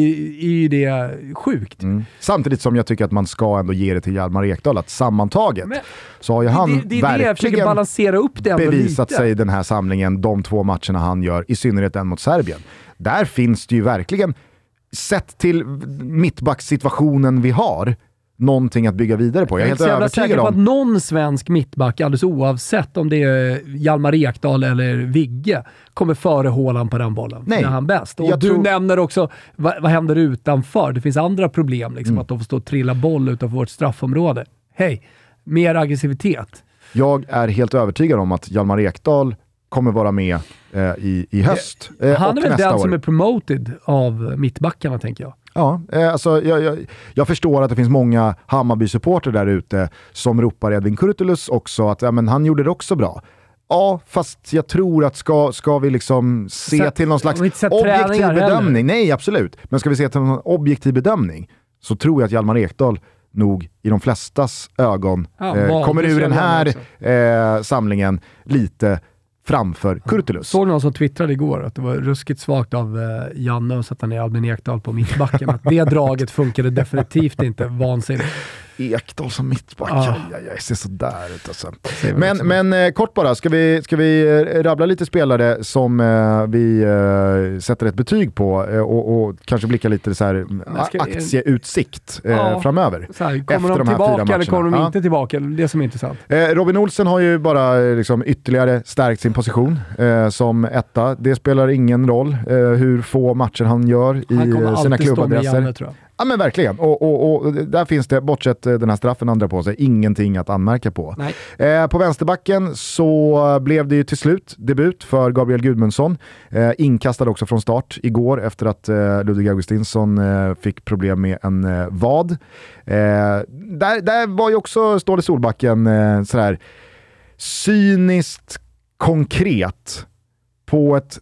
är ju det sjukt. Mm. Samtidigt som jag tycker att man ska ändå ge det till Hjalmar Ekdal att sammantaget Men- så har ju han det, det verkligen balansera upp det bevisat lite. sig den här samlingen, de två matcherna han gör, i synnerhet den mot Serbien. Där finns det ju verkligen, sett till mittbacksituationen vi har, någonting att bygga vidare på. Jag är helt så jävla säker på att någon svensk mittback, alldeles oavsett om det är Hjalmar Ekdal eller Vigge, kommer före Haaland på den bollen. Nej. När han är bäst. Och Jag du tror- nämner också, vad, vad händer utanför? Det finns andra problem, liksom, Mm. att de får stå och trilla boll utanför vårt straffområde. Hej, mer aggressivitet. Jag är helt övertygad om att Hjalmar Ekdal kommer vara med eh, i, i höst eh, han är väl den år. som är promoted av mittbackarna, tänker jag. Ja, eh, alltså, jag, jag, jag förstår att det finns många Hammarby-supporter där ute som ropar Edvin Kurtulus också, att ja, men han gjorde det också bra. Ja, fast jag tror att ska, ska vi liksom se Sett- till någon slags objektiv träningar heller. bedömning, nej absolut, men ska vi se till någon objektiv bedömning så tror jag att Hjalmar Ekdal nog i de flestas ögon Ja, eh, kommer ur den här eh, samlingen lite framför Kurtulus. Såg någon som twittrade igår att det var ruskigt svagt av eh, Janne att sätta ner Albin Ekdal på mittbacken. Att det draget funkade definitivt inte. Vansinnigt. Ekdal som mittback, Ah. aj, ser sådär ut alltså. Men, men eh, kort bara, ska vi, ska vi eh, rabbla lite spelare som eh, vi eh, sätter ett betyg på eh, och, och kanske blicka lite så här, Men ska- aktieutsikt eh, Ja. framöver. Så här, efter kommer de de här fyra tillbaka eller kommer de Ja. inte tillbaka? Det som är intressant. Eh, Robin Olsen har ju bara eh, liksom, ytterligare stärkt sin position eh, som etta. Det spelar ingen roll eh, hur få matcher han gör i Han eh, sina klubbadresser. Ja men verkligen, och, och, och där finns det, bortsett eh, den här straffen han drar på sig, ingenting att anmärka på. Eh, på vänsterbacken så blev det ju till slut debut för Gabriel Gudmundsson. Eh, inkastad också från start igår efter att eh, Ludvig Augustinsson eh, fick problem med en eh, vad. Där, där var ju också Ståle Solbacken eh, sådär cyniskt konkret på ett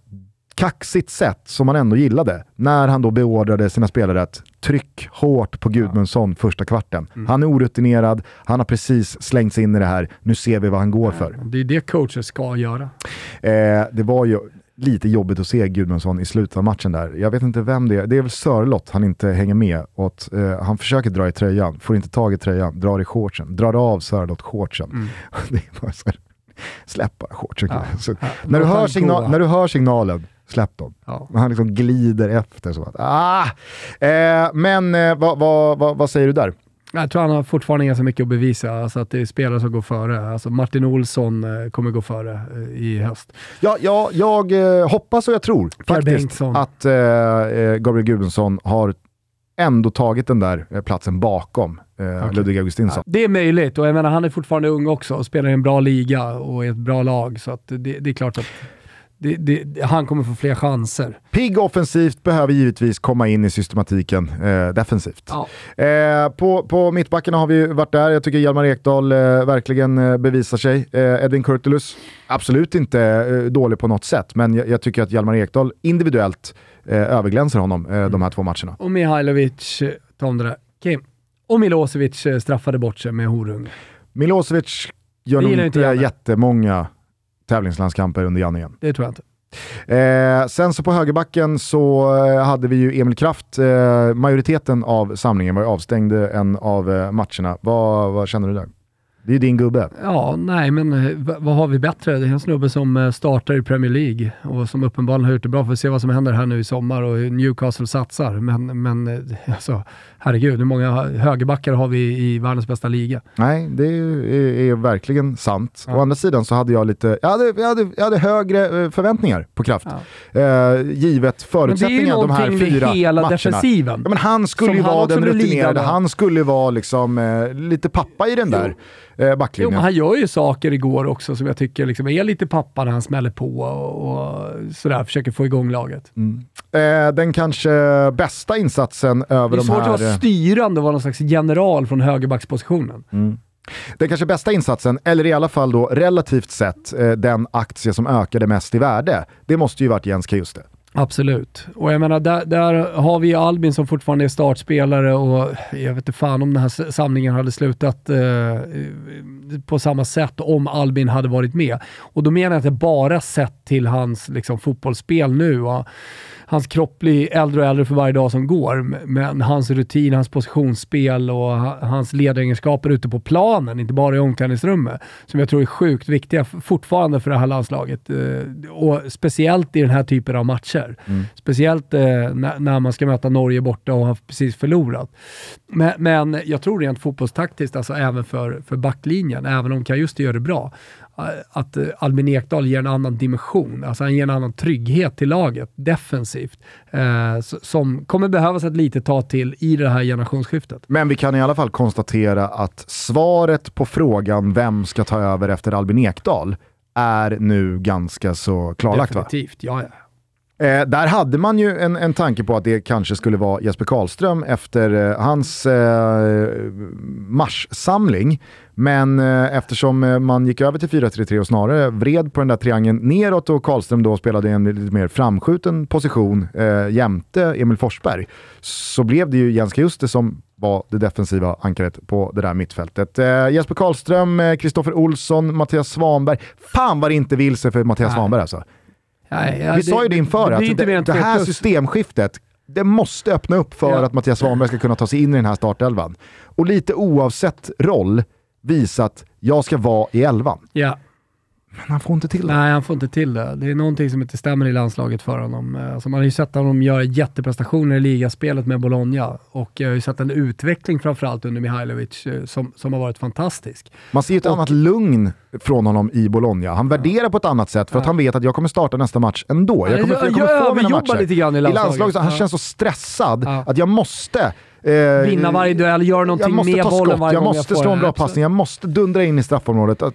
kaxigt sätt som man ändå gillade när han då beordrade sina spelare att tryck hårt på Gudmundsson första kvarten. Han är orutinerad, han har precis slängts in i det här, nu ser vi vad han går för. Det är det coacher ska göra. Eh, det var ju lite jobbigt att se Gudmundsson i slutet av matchen där. Jag vet inte vem det är, det är väl Sörlott han inte hänger med åt. Eh, han försöker dra i tröjan, får inte tag i tröjan, drar i shortsen, drar av Sörlott shortsen. det är bara så här, släpp bara shortsen. Ja. Ja, när, du hör signal, när du hör signalen, släpp dem. Ja. Han liksom glider efter. Så att, ah! eh, men eh, vad, vad, vad, vad säger du där? Jag tror han har fortfarande ganska mycket att bevisa, alltså att det är spelare som går före. Alltså Martin Olsson eh, kommer gå före eh, i höst. Ja, ja, jag eh, hoppas och jag tror faktiskt Bengtsson. att eh, Gabriel Gudmundsson har ändå tagit den där platsen bakom eh, Okej. Ludvig Augustinsson. Det är möjligt och jag menar han är fortfarande ung också och spelar i en bra liga och i ett bra lag. Så det, det är klart att det, det, han kommer få fler chanser. Pigg offensivt behöver givetvis komma in i systematiken eh, defensivt. Ja. Eh, på, på mittbackarna har vi varit där. Jag tycker Hjalmar Ekdal eh, verkligen eh, bevisar sig. Eh, Edvin Kurtulus, absolut inte eh, dålig på något sätt, men jag, jag tycker att Hjalmar Ekdal individuellt överglänser honom eh, de här två matcherna. Och Mihailovic, ta om det där. Kim. Och Milosevic straffade bort sig med horung. Milosevic gör nog inte jättemånga tävlingslandskamper under Janne igen. Det tror jag inte. Eh, sen så på högerbacken så eh, hade vi ju Emil Kraft. Eh, majoriteten av samlingen var avstängd en av eh, matcherna. Vad, vad känner du där? Det är din gubbe. Ja, nej, men eh, vad har vi bättre? Det är en snubbe som eh, startar i Premier League och som uppenbarligen har gjort det bra. Får se vad som händer här nu i sommar och Newcastle satsar. Men, men eh, alltså, herregud, hur många högerbackar har vi i världens bästa liga? Nej, det är, är, verkligen sant. Ja. Å andra sidan så hade jag lite, jag hade, jag hade, jag hade högre förväntningar på Kraft. Eh, givet förutsättningarna de här fyra hela matcherna. defensiven. Ja, men han skulle Som ju vara den rutinerade, han skulle vara liksom eh, lite pappa i den där eh, Jo, backlinjen. men han gör ju saker igår också som jag tycker liksom är lite pappa när han smäller på och, och sådär, försöker få igång laget. Eh, den kanske bästa insatsen över Det är de svårt här... att vara styrande och vara någon slags general från högerbackspositionen. Den kanske bästa insatsen, eller i alla fall då relativt sett eh, den aktie som ökade mest i värde, det måste ju varit Jens Kajuste. Absolut. Och jag menar, där, där har vi Albin som fortfarande är startspelare och jag vet inte fan om den här samlingen hade slutat eh, på samma sätt om Albin hade varit med. Och då menar jag inte bara sett till hans liksom, fotbollsspel nu. Och hans kropp blir äldre och äldre för varje dag som går, men hans rutin, hans positionsspel och hans ledaregenskaper ute på planen, inte bara i omklädningsrummet, som jag tror är sjukt viktiga fortfarande för det här landslaget. Eh, och speciellt i den här typen av matcher. Speciellt eh, när, när man ska möta Norge borta och har precis förlorat. Men, men jag tror rent fotbollstaktiskt, alltså även för, för backlinjen, även om Kajuste gör det bra, att eh, Albin Ekdal ger en annan dimension. Alltså han ger en annan trygghet till laget defensivt, eh, som kommer behövas ett litet tag till i det här generationsskiftet. Men vi kan i alla fall konstatera att svaret på frågan vem ska ta över efter Albin Ekdal är nu ganska så klarlagt. Va? Definitivt, ja ja. Eh, där hade man ju en, en tanke på att det kanske skulle vara Jesper Karlström efter eh, hans eh, marssamling. Men eh, eftersom eh, man gick över till 4-3-3 och snarare vred på den där triangeln neråt och Karlström då spelade en lite mer framskjuten position eh, jämte Emil Forsberg, så blev det ju Jens Kajuste som var det defensiva ankaret på det där mittfältet. Eh, Jesper Karlström, eh, Kristoffer Olsson, Mattias Svanberg. Fan vad det inte vill sig för Mattias Nej. Svanberg alltså. Nej, ja, Vi sa ju det inför, det att det, det två här plus. systemskiftet, det måste öppna upp för Ja. att Mattias Svanberg ska kunna ta sig in i den här startelvan. Och lite oavsett roll, visa att jag ska vara i elvan. Ja. Men han får inte till det. Nej, han får inte till det. Det är någonting som inte stämmer i landslaget för honom. Eh, Alltså man har ju sett honom göra jätteprestationer i ligaspelet med Bologna och jag har ju sett en utveckling framförallt under Mihailovic eh, som, som har varit fantastisk. Man ser ju ett annat lugn från honom i Bologna. Han värderar på ett annat sätt för att Ja. han vet att jag kommer starta nästa match ändå. Jag kommer, Jag- jag kommer jag få mina matcher. lite grann i I landslaget. landslaget, så han Ja. känns så stressad Ja. att jag måste eh, Vinna varje duell, göra någonting måste med bollen skott, varje jag gång måste jag får slå en bra passning, jag måste dundra in i straffområdet. Att-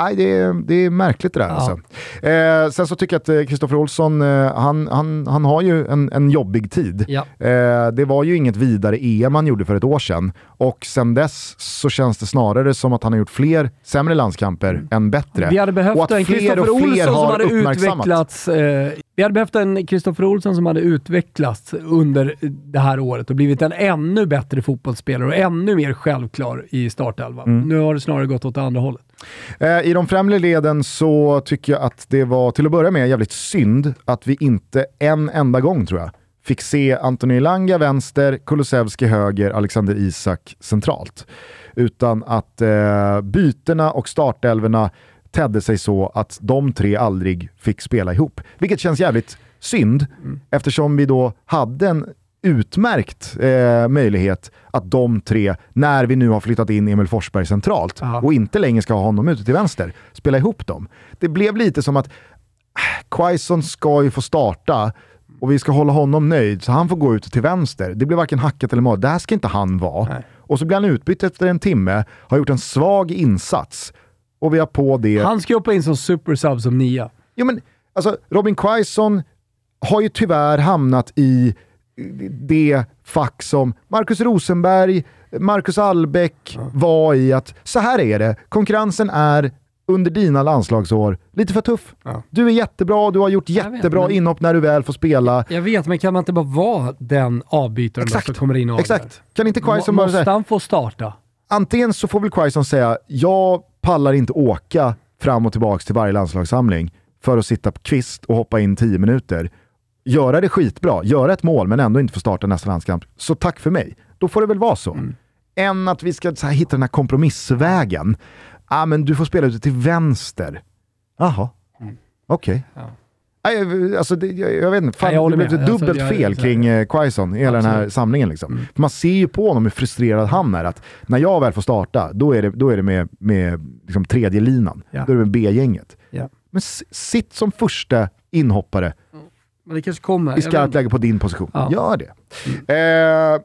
Nej, det är, det är märkligt det där Ja. alltså. eh, Sen så tycker jag att eh, Kristoffer Olsson, eh, han, han, han har ju en, en jobbig tid. Ja. Eh, det var ju inget vidare EM han gjorde för ett år sedan. Och sen dess så känns det snarare som att han har gjort fler sämre landskamper än bättre. Vi hade och behövt att en Kristoffer och Olsson som hade utvecklats. Eh, vi hade behövt en Kristoffer Olsson som hade utvecklats under det här året och blivit en ännu bättre fotbollsspelare och ännu mer självklar i startelvan. Mm. Nu har det snarare gått åt andra hållet. Eh, I de främre leden så tycker jag att det var till att börja med jävligt synd att vi inte en enda gång tror jag fick se Antoni Elanga vänster, Kulusevski höger, Alexander Isak centralt. Utan att eh, bytena och startelverna tedde sig så att de tre aldrig fick spela ihop. Vilket känns jävligt synd eftersom vi då hade en utmärkt eh, möjlighet att de tre, när vi nu har flyttat in Emil Forsberg centralt Ja. och inte längre ska ha honom ute till vänster, spela ihop dem. Det blev lite som att äh, Quaison ska ju få starta och vi ska hålla honom nöjd så han får gå ut till vänster. Det blir varken hackat eller mat. Där ska inte han vara. Nej. Och så blir han utbytt efter en timme, har gjort en svag insats och vi har på det... Han ska hoppa in som supersub som nia. Jo, men, alltså, Robin Quaison har ju tyvärr hamnat i det fack som Marcus Rosenberg, Marcus Albeck var i. att Så här är det, konkurrensen är under dina landslagsår lite för tuff. Ja. Du är jättebra, du har gjort vet, jättebra men- inhopp när du väl får spela. Jag vet, men kan man inte bara vara den avbytaren Exakt. som kommer in och avgör? Exakt. Kan inte Quaison bara Måste säga, han få starta? antingen så får väl Quaison säga, jag pallar inte åka fram och tillbaka till varje landslagssamling för att sitta på kvist och hoppa in 10 minuter. Göra det skitbra, göra ett mål men ändå inte få starta nästa landskamp. Så tack för mig. Då får det väl vara så. Mm. Än att vi ska här, hitta den här kompromissvägen. Ah, men du får spela ute till vänster. Jaha, okej. Ja. Nej, jag- Alltså, det, jag, jag vet inte, fan, Nej, jag det blev med. ett Alltså, dubbelt jag- fel så- kring eh, Quaison i hela den här Absolut. samlingen. Liksom. Mm. Man ser ju på honom hur frustrerad han är. Att när jag väl får starta, då är det, då är det med, med liksom tredje linan. Ja. Då är det med B-gänget. Ja. Men sitt som första inhoppare Men det kanske kommer. i skarpt läge på din position. Ja. Gör det. Eh,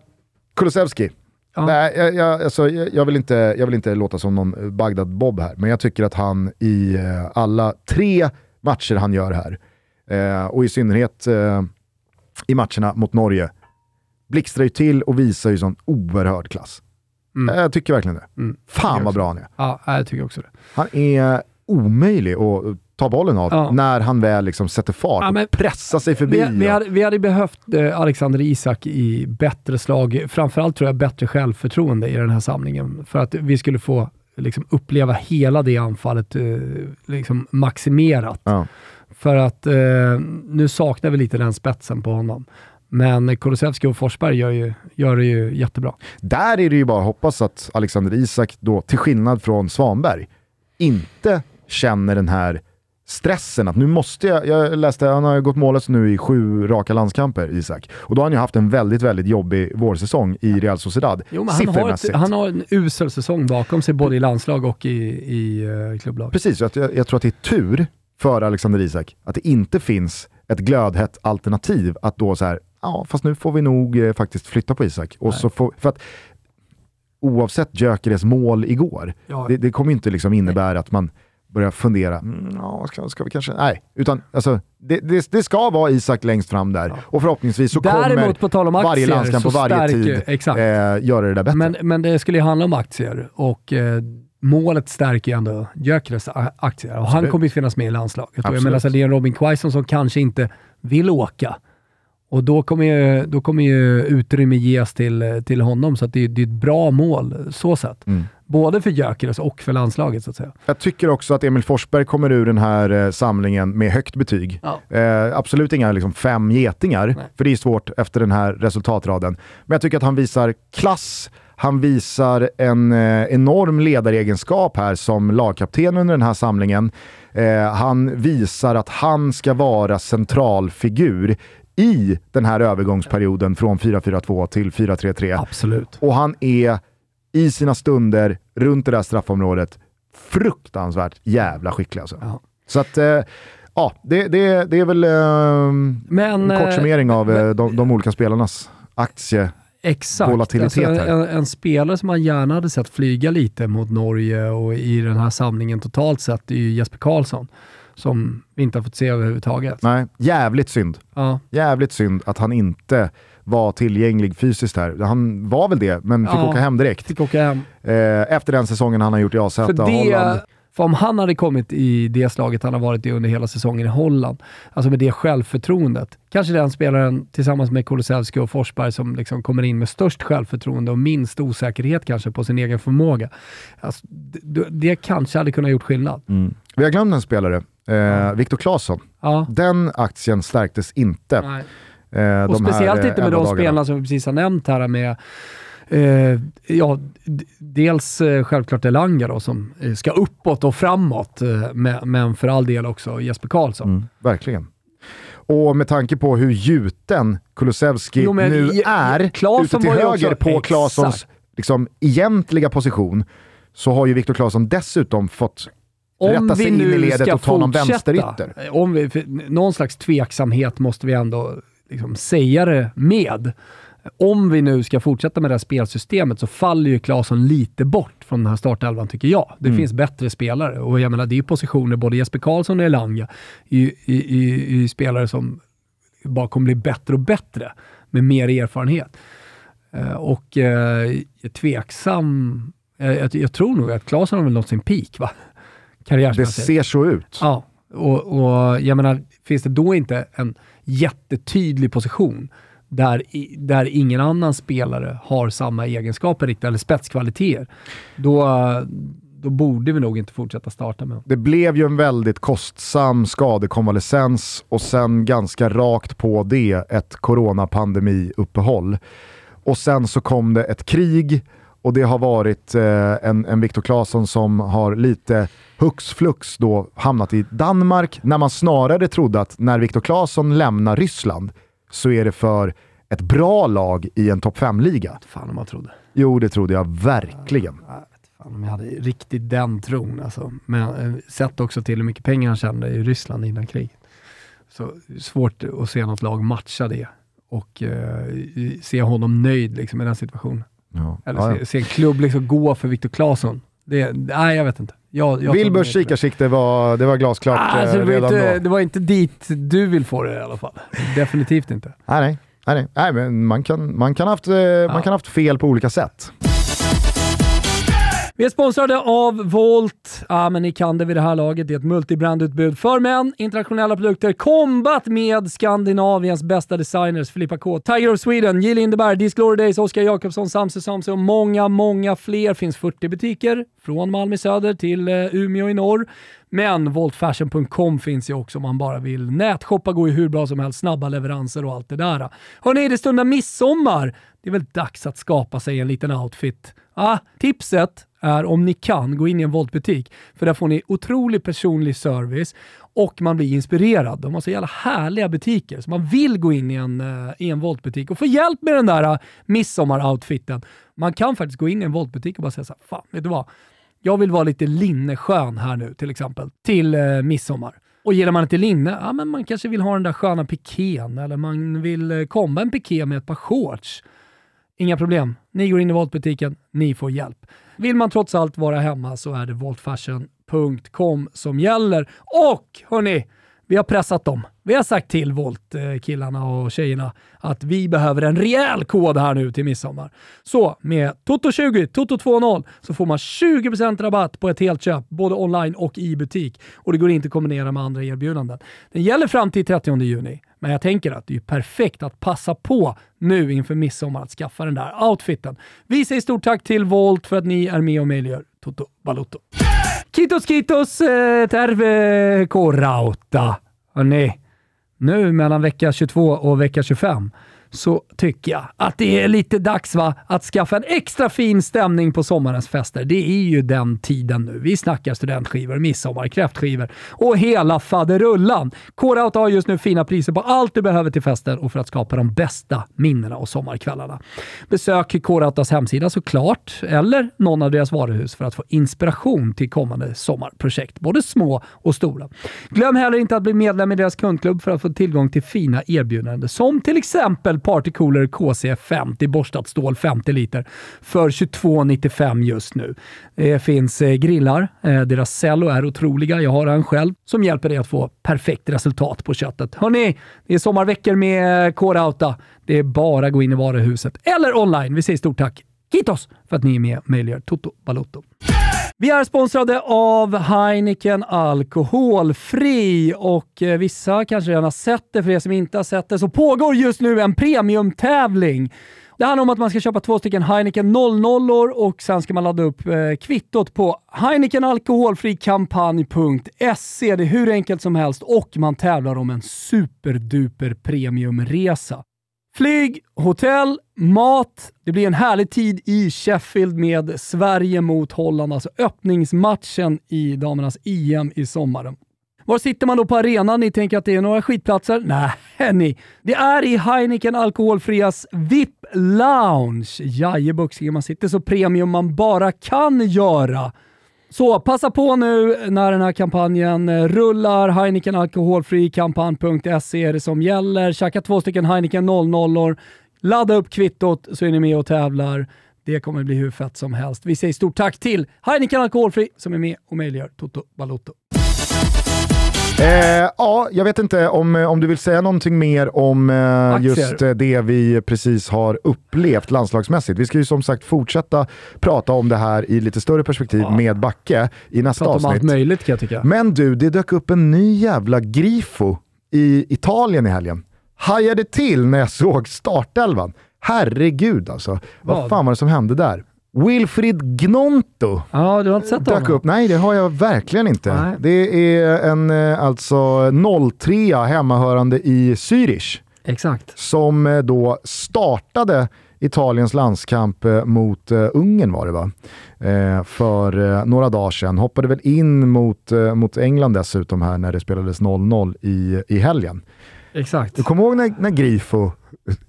Kulusevski. Ja. Nej, jag, jag, alltså, jag, vill inte, jag vill inte låta som någon Bagdad-Bob här, men jag tycker att han i eh, alla tre matcher han gör här, eh, och i synnerhet eh, i matcherna mot Norge, blixtrar ju till och visar ju sån oerhörd klass. Mm. Jag tycker verkligen det. Mm. Fan vad bra han är. Ja, jag tycker också det. Han är omöjlig att ta bollen av Ja. när han väl liksom sätter fart Ja, men- och pressar sig förbi. Vi, vi, hade, vi hade behövt eh, Alexander Isak i bättre slag, framförallt tror jag bättre självförtroende i den här samlingen. För att vi skulle få liksom, uppleva hela det anfallet eh, liksom, maximerat. Ja. För att eh, nu saknar vi lite den spetsen på honom. Men Kulusevski och Forsberg gör, ju, gör det ju jättebra. Där är det ju bara att hoppas att Alexander Isak då, till skillnad från Svanberg, inte känner den här stressen att nu måste jag, jag läste, han har gått mållös nu i sju raka landskamper, Isak. Och då har han ju haft en väldigt, väldigt jobbig vårsäsong i Real Sociedad. Jo, men han, har ett, han har en usel säsong bakom sig, både i landslag och i, i eh, klubblag. Precis, jag, jag tror att det är tur för Alexander Isak att det inte finns ett glödhett alternativ att då så här, ja fast nu får vi nog eh, faktiskt flytta på Isak. Och Nej. så får, för att oavsett Gyökeres mål igår, Ja. det, det kommer ju inte liksom innebära att man börjar fundera, mm, ja, ska, ska vi kanske, nej, utan alltså, det, det, det ska vara Isak längst fram där. Och förhoppningsvis så kommer Däremot, på tal om varje aktier, landskamp på varje tid exakt. eh, göra det där bättre. Men, men det skulle ju handla om aktier och eh, målet stärker ju ändå Gyökeres aktier och han Absolut. kommer ju finnas med i landslaget. Och jag Absolut. menar, så det är en Robin Quaison som kanske inte vill åka. Och då kommer ju, då kommer ju utrymme ges till, till honom, så att det, är- det är ett bra mål så sett. Mm. Både för Gyökeres och för landslaget så att säga. Jag tycker också att Emil Forsberg kommer ur den här eh, samlingen med högt betyg. Ja. Eh, absolut inga liksom, fem getingar, Nej. för det är svårt efter den här resultatraden. Men jag tycker att han visar klass, han visar en eh, enorm ledaregenskap här som lagkapten under den här samlingen. Eh, han visar att han ska vara centralfigur i den här övergångsperioden från 4-4-2 till 4-3-3. Absolut. Och han är i sina stunder runt det där straffområdet fruktansvärt jävla skicklig alltså. Ja. Så att, eh, ja, det, det, det är väl eh, Men, en kort eh, summering av eh, de, de olika spelarnas aktie. Exakt. alltså, här. en, en spelare som man gärna hade sett flyga lite mot Norge och i den här samlingen totalt sett är ju Jesper Karlsson. Som vi inte har fått se överhuvudtaget. Nej, jävligt synd. Ja. Jävligt synd att han inte var tillgänglig fysiskt här. Han var väl det, men fick Ja. åka hem direkt. Fick åka hem. Eh, efter den säsongen han har gjort i AZ För, och Holland. för om han hade kommit i det slaget han har varit i under hela säsongen i Holland, alltså med det självförtroendet, kanske den spelaren tillsammans med Kulusevski och Forsberg som liksom kommer in med störst självförtroende och minst osäkerhet kanske på sin egen förmåga. Alltså, det, det kanske hade kunnat gjort skillnad. Mm. Vi har glömt en spelare, eh, Viktor Claesson. Ja. Den aktien stärktes inte. Nej. Eh, Och speciellt här, eh, inte med de dagarna. spelarna som vi precis har nämnt här med Eh, ja, dels eh, självklart Elanga då, som eh, ska uppåt och framåt, eh, men, men för all del också Jesper Karlsson. Mm, verkligen. Och med tanke på hur gjuten Kulusevski Jo, men nu är, Claesson ute till höger också- på. Claessons liksom, egentliga position, så har ju Viktor Claesson dessutom fått rätta sig in i ledet och ta någon vänsterytter. om vi, för någon slags tveksamhet måste vi ändå liksom säga det med. Om vi nu ska fortsätta med det här spelsystemet så faller ju Claesson lite bort från den här startelvan tycker jag. Det Mm. finns bättre spelare och jag menar det är ju positioner, både Jesper Karlsson och Elanga, i, i, i, i spelare som bara kommer bli bättre och bättre med mer erfarenhet. Eh, och eh, jag är tveksam, jag, jag tror nog att Claesson har väl nått sin peak va? Det Karriärsmässigt. ser så ut. Ja, och, och jag menar, finns det då inte en jättetydlig position där, där ingen annan spelare har samma egenskaper riktigt, eller spetskvaliteter, då, då borde vi nog inte fortsätta starta med honom. Det blev ju en väldigt kostsam skadekonvalescens och sen ganska rakt på det ett coronapandemi-uppehåll. Och sen så kom det ett krig och det har varit eh, en, en Viktor Claesson som har lite hux flux då hamnat i Danmark när man snarare trodde att när Viktor Claesson lämnar Ryssland så är det för ett bra lag i en topp 5-liga. Fan om man trodde. Jo, det trodde jag verkligen. Jag vet fan om jag hade riktigt den tron. Alltså. Men sett också till hur mycket pengar han tjänade i Ryssland innan kriget. Så svårt att se något lag matcha det och eh, se honom nöjd liksom, i den situationen. Ja. Eller Ja, ja. se, se en klubb liksom gå för Viktor Claesson. Det, nej, jag vet inte. Jag, jag Wilburs kikarsikte var, det var glasklart Ah, alltså, eh, det, var redan inte, då. det var inte dit du vill få det i alla fall. Definitivt inte. Nej, nej. nej, nej. men man kan, man, kan haft, eh, man kan haft fel på olika sätt. Vi är sponsrade av Volt. Ja, men ni kan det vid det här laget. Det är ett multibrandutbud för män, internationella produkter, kombat med Skandinaviens bästa designers, Filippa K, Tiger of Sweden, Jill Lindeberg, Disc Days, Oskar Jakobsson, Samse Samse och många, många fler. finns 40 butiker från Malmö i söder till eh, Umeå i norr. Men voltfashion.com finns ju också om man bara vill nätshoppa, går ju hur bra som helst, snabba leveranser och allt det där. Hörrni, det stundar midsommar. Det är väl dags att skapa sig en liten outfit. Ah, tipset är om ni kan gå in i en Volt-butik, för där får ni otrolig personlig service och man blir inspirerad. De har så jävla härliga butiker, så man vill gå in i en, eh, i en Volt-butik och få hjälp med den där uh, midsommar-outfiten. Man kan faktiskt gå in i en Volt-butik och bara säga så här, fan, vet du vad? Jag vill vara lite linneskön här nu till exempel, till eh, midsommar. Och gillar man inte linne, ja men man kanske vill ha den där sköna pikén eller man vill eh, komba komma en piké med ett par shorts. Inga problem. Ni går in i Voltbutiken, ni får hjälp. Vill man trots allt vara hemma så är det voltfashion.com som gäller. Och hörni, vi har pressat dem. Vi har sagt till Volt-killarna och tjejerna att vi behöver en rejäl kod här nu till midsommar. Så med Toto20, Toto20 så får man 20% rabatt på ett helt köp, både online och i butik. Och det går inte att kombinera med andra erbjudanden. Den gäller fram till 30 juni, men jag tänker att det är perfekt att passa på nu inför midsommar att skaffa den där outfiten. Vi säger stort tack till Volt för att ni är med och möjliggör Toto Balotto. Kitos kitos eh, terve korauta. Hörrni, nu mellan vecka 22 och vecka 25 så tycker jag att det är lite dags va, att skaffa en extra fin stämning på sommarens fester. Det är ju den tiden nu. Vi snackar studentskivor, midsommar, kräftskivor och hela faderullan. K-Rauta har just nu fina priser på allt du behöver till festen och för att skapa de bästa minnena och sommarkvällarna. Besök K-Rautas hemsida såklart, eller någon av deras varuhus för att få inspiration till kommande sommarprojekt, både små och stora. Glöm heller inte att bli medlem i deras kundklubb för att få tillgång till fina erbjudanden som till exempel Partycooler KC50 borstat stål 50 liter för 22,95 just nu. Det finns eh, grillar, eh, deras cello är otroliga, jag har en själv, som hjälper dig att få perfekt resultat på köttet. Hörni, det är sommarveckor med eh, K-Rauta. Det är bara att gå in i varuhuset eller online. Vi säger stort tack Kitos för att ni är med och möjliggör Toto Balotto. Vi är sponsrade av Heineken Alkoholfri och eh, vissa kanske redan har sett det. För er som inte har sett det så pågår just nu en premiumtävling. Det handlar om att man ska köpa två stycken Heineken 00 och sen ska man ladda upp eh, kvittot på heinekenalkoholfrikampanj.se. Det är hur enkelt som helst och man tävlar om en superduper premiumresa. Flyg, hotell, mat. Det blir en härlig tid i Sheffield med Sverige mot Holland, alltså öppningsmatchen i damernas EM i sommaren. Var sitter man då på arenan? Ni tänker att det är några skitplatser? Nej, ni. Det är i Heineken Alkoholfrias VIP Lounge. Jajebux, man sitter så premium man bara kan göra. Så passa på nu när den här kampanjen eh, rullar. Heineken Alkoholfri kampanj.se är det som gäller. Tjacka två stycken Heineken 00 Ladda upp kvittot så är ni med och tävlar. Det kommer bli hur fett som helst. Vi säger stort tack till Heineken Alkoholfri som är med och möjliggör Toto Balotto. Eh, ja, jag vet inte om, eh, om du vill säga någonting mer om eh, just eh, det vi precis har upplevt landslagsmässigt. Vi ska ju som sagt fortsätta prata om det här i lite större perspektiv med Backe i nästa Prata om allt avsnitt. möjligt kan jag tycka. Men du, det dök upp en ny jävla grifo i Italien i helgen. Hajade till när jag såg startelvan. Herregud alltså. Vad Vad? fan var det som hände där? Wilfried Gnonto Ja, du har inte sett honom? upp. Nej, det har jag verkligen inte. Nej. Det är en eh, alltså 03 hemmahörande i Zürich Exakt. som eh, då startade Italiens landskamp eh, mot Ungern var det va? För några dagar sedan. Hoppade väl in mot, mot England dessutom här när det spelades 0-0 i, i helgen. Exakt. Du kommer ihåg när, när Grifo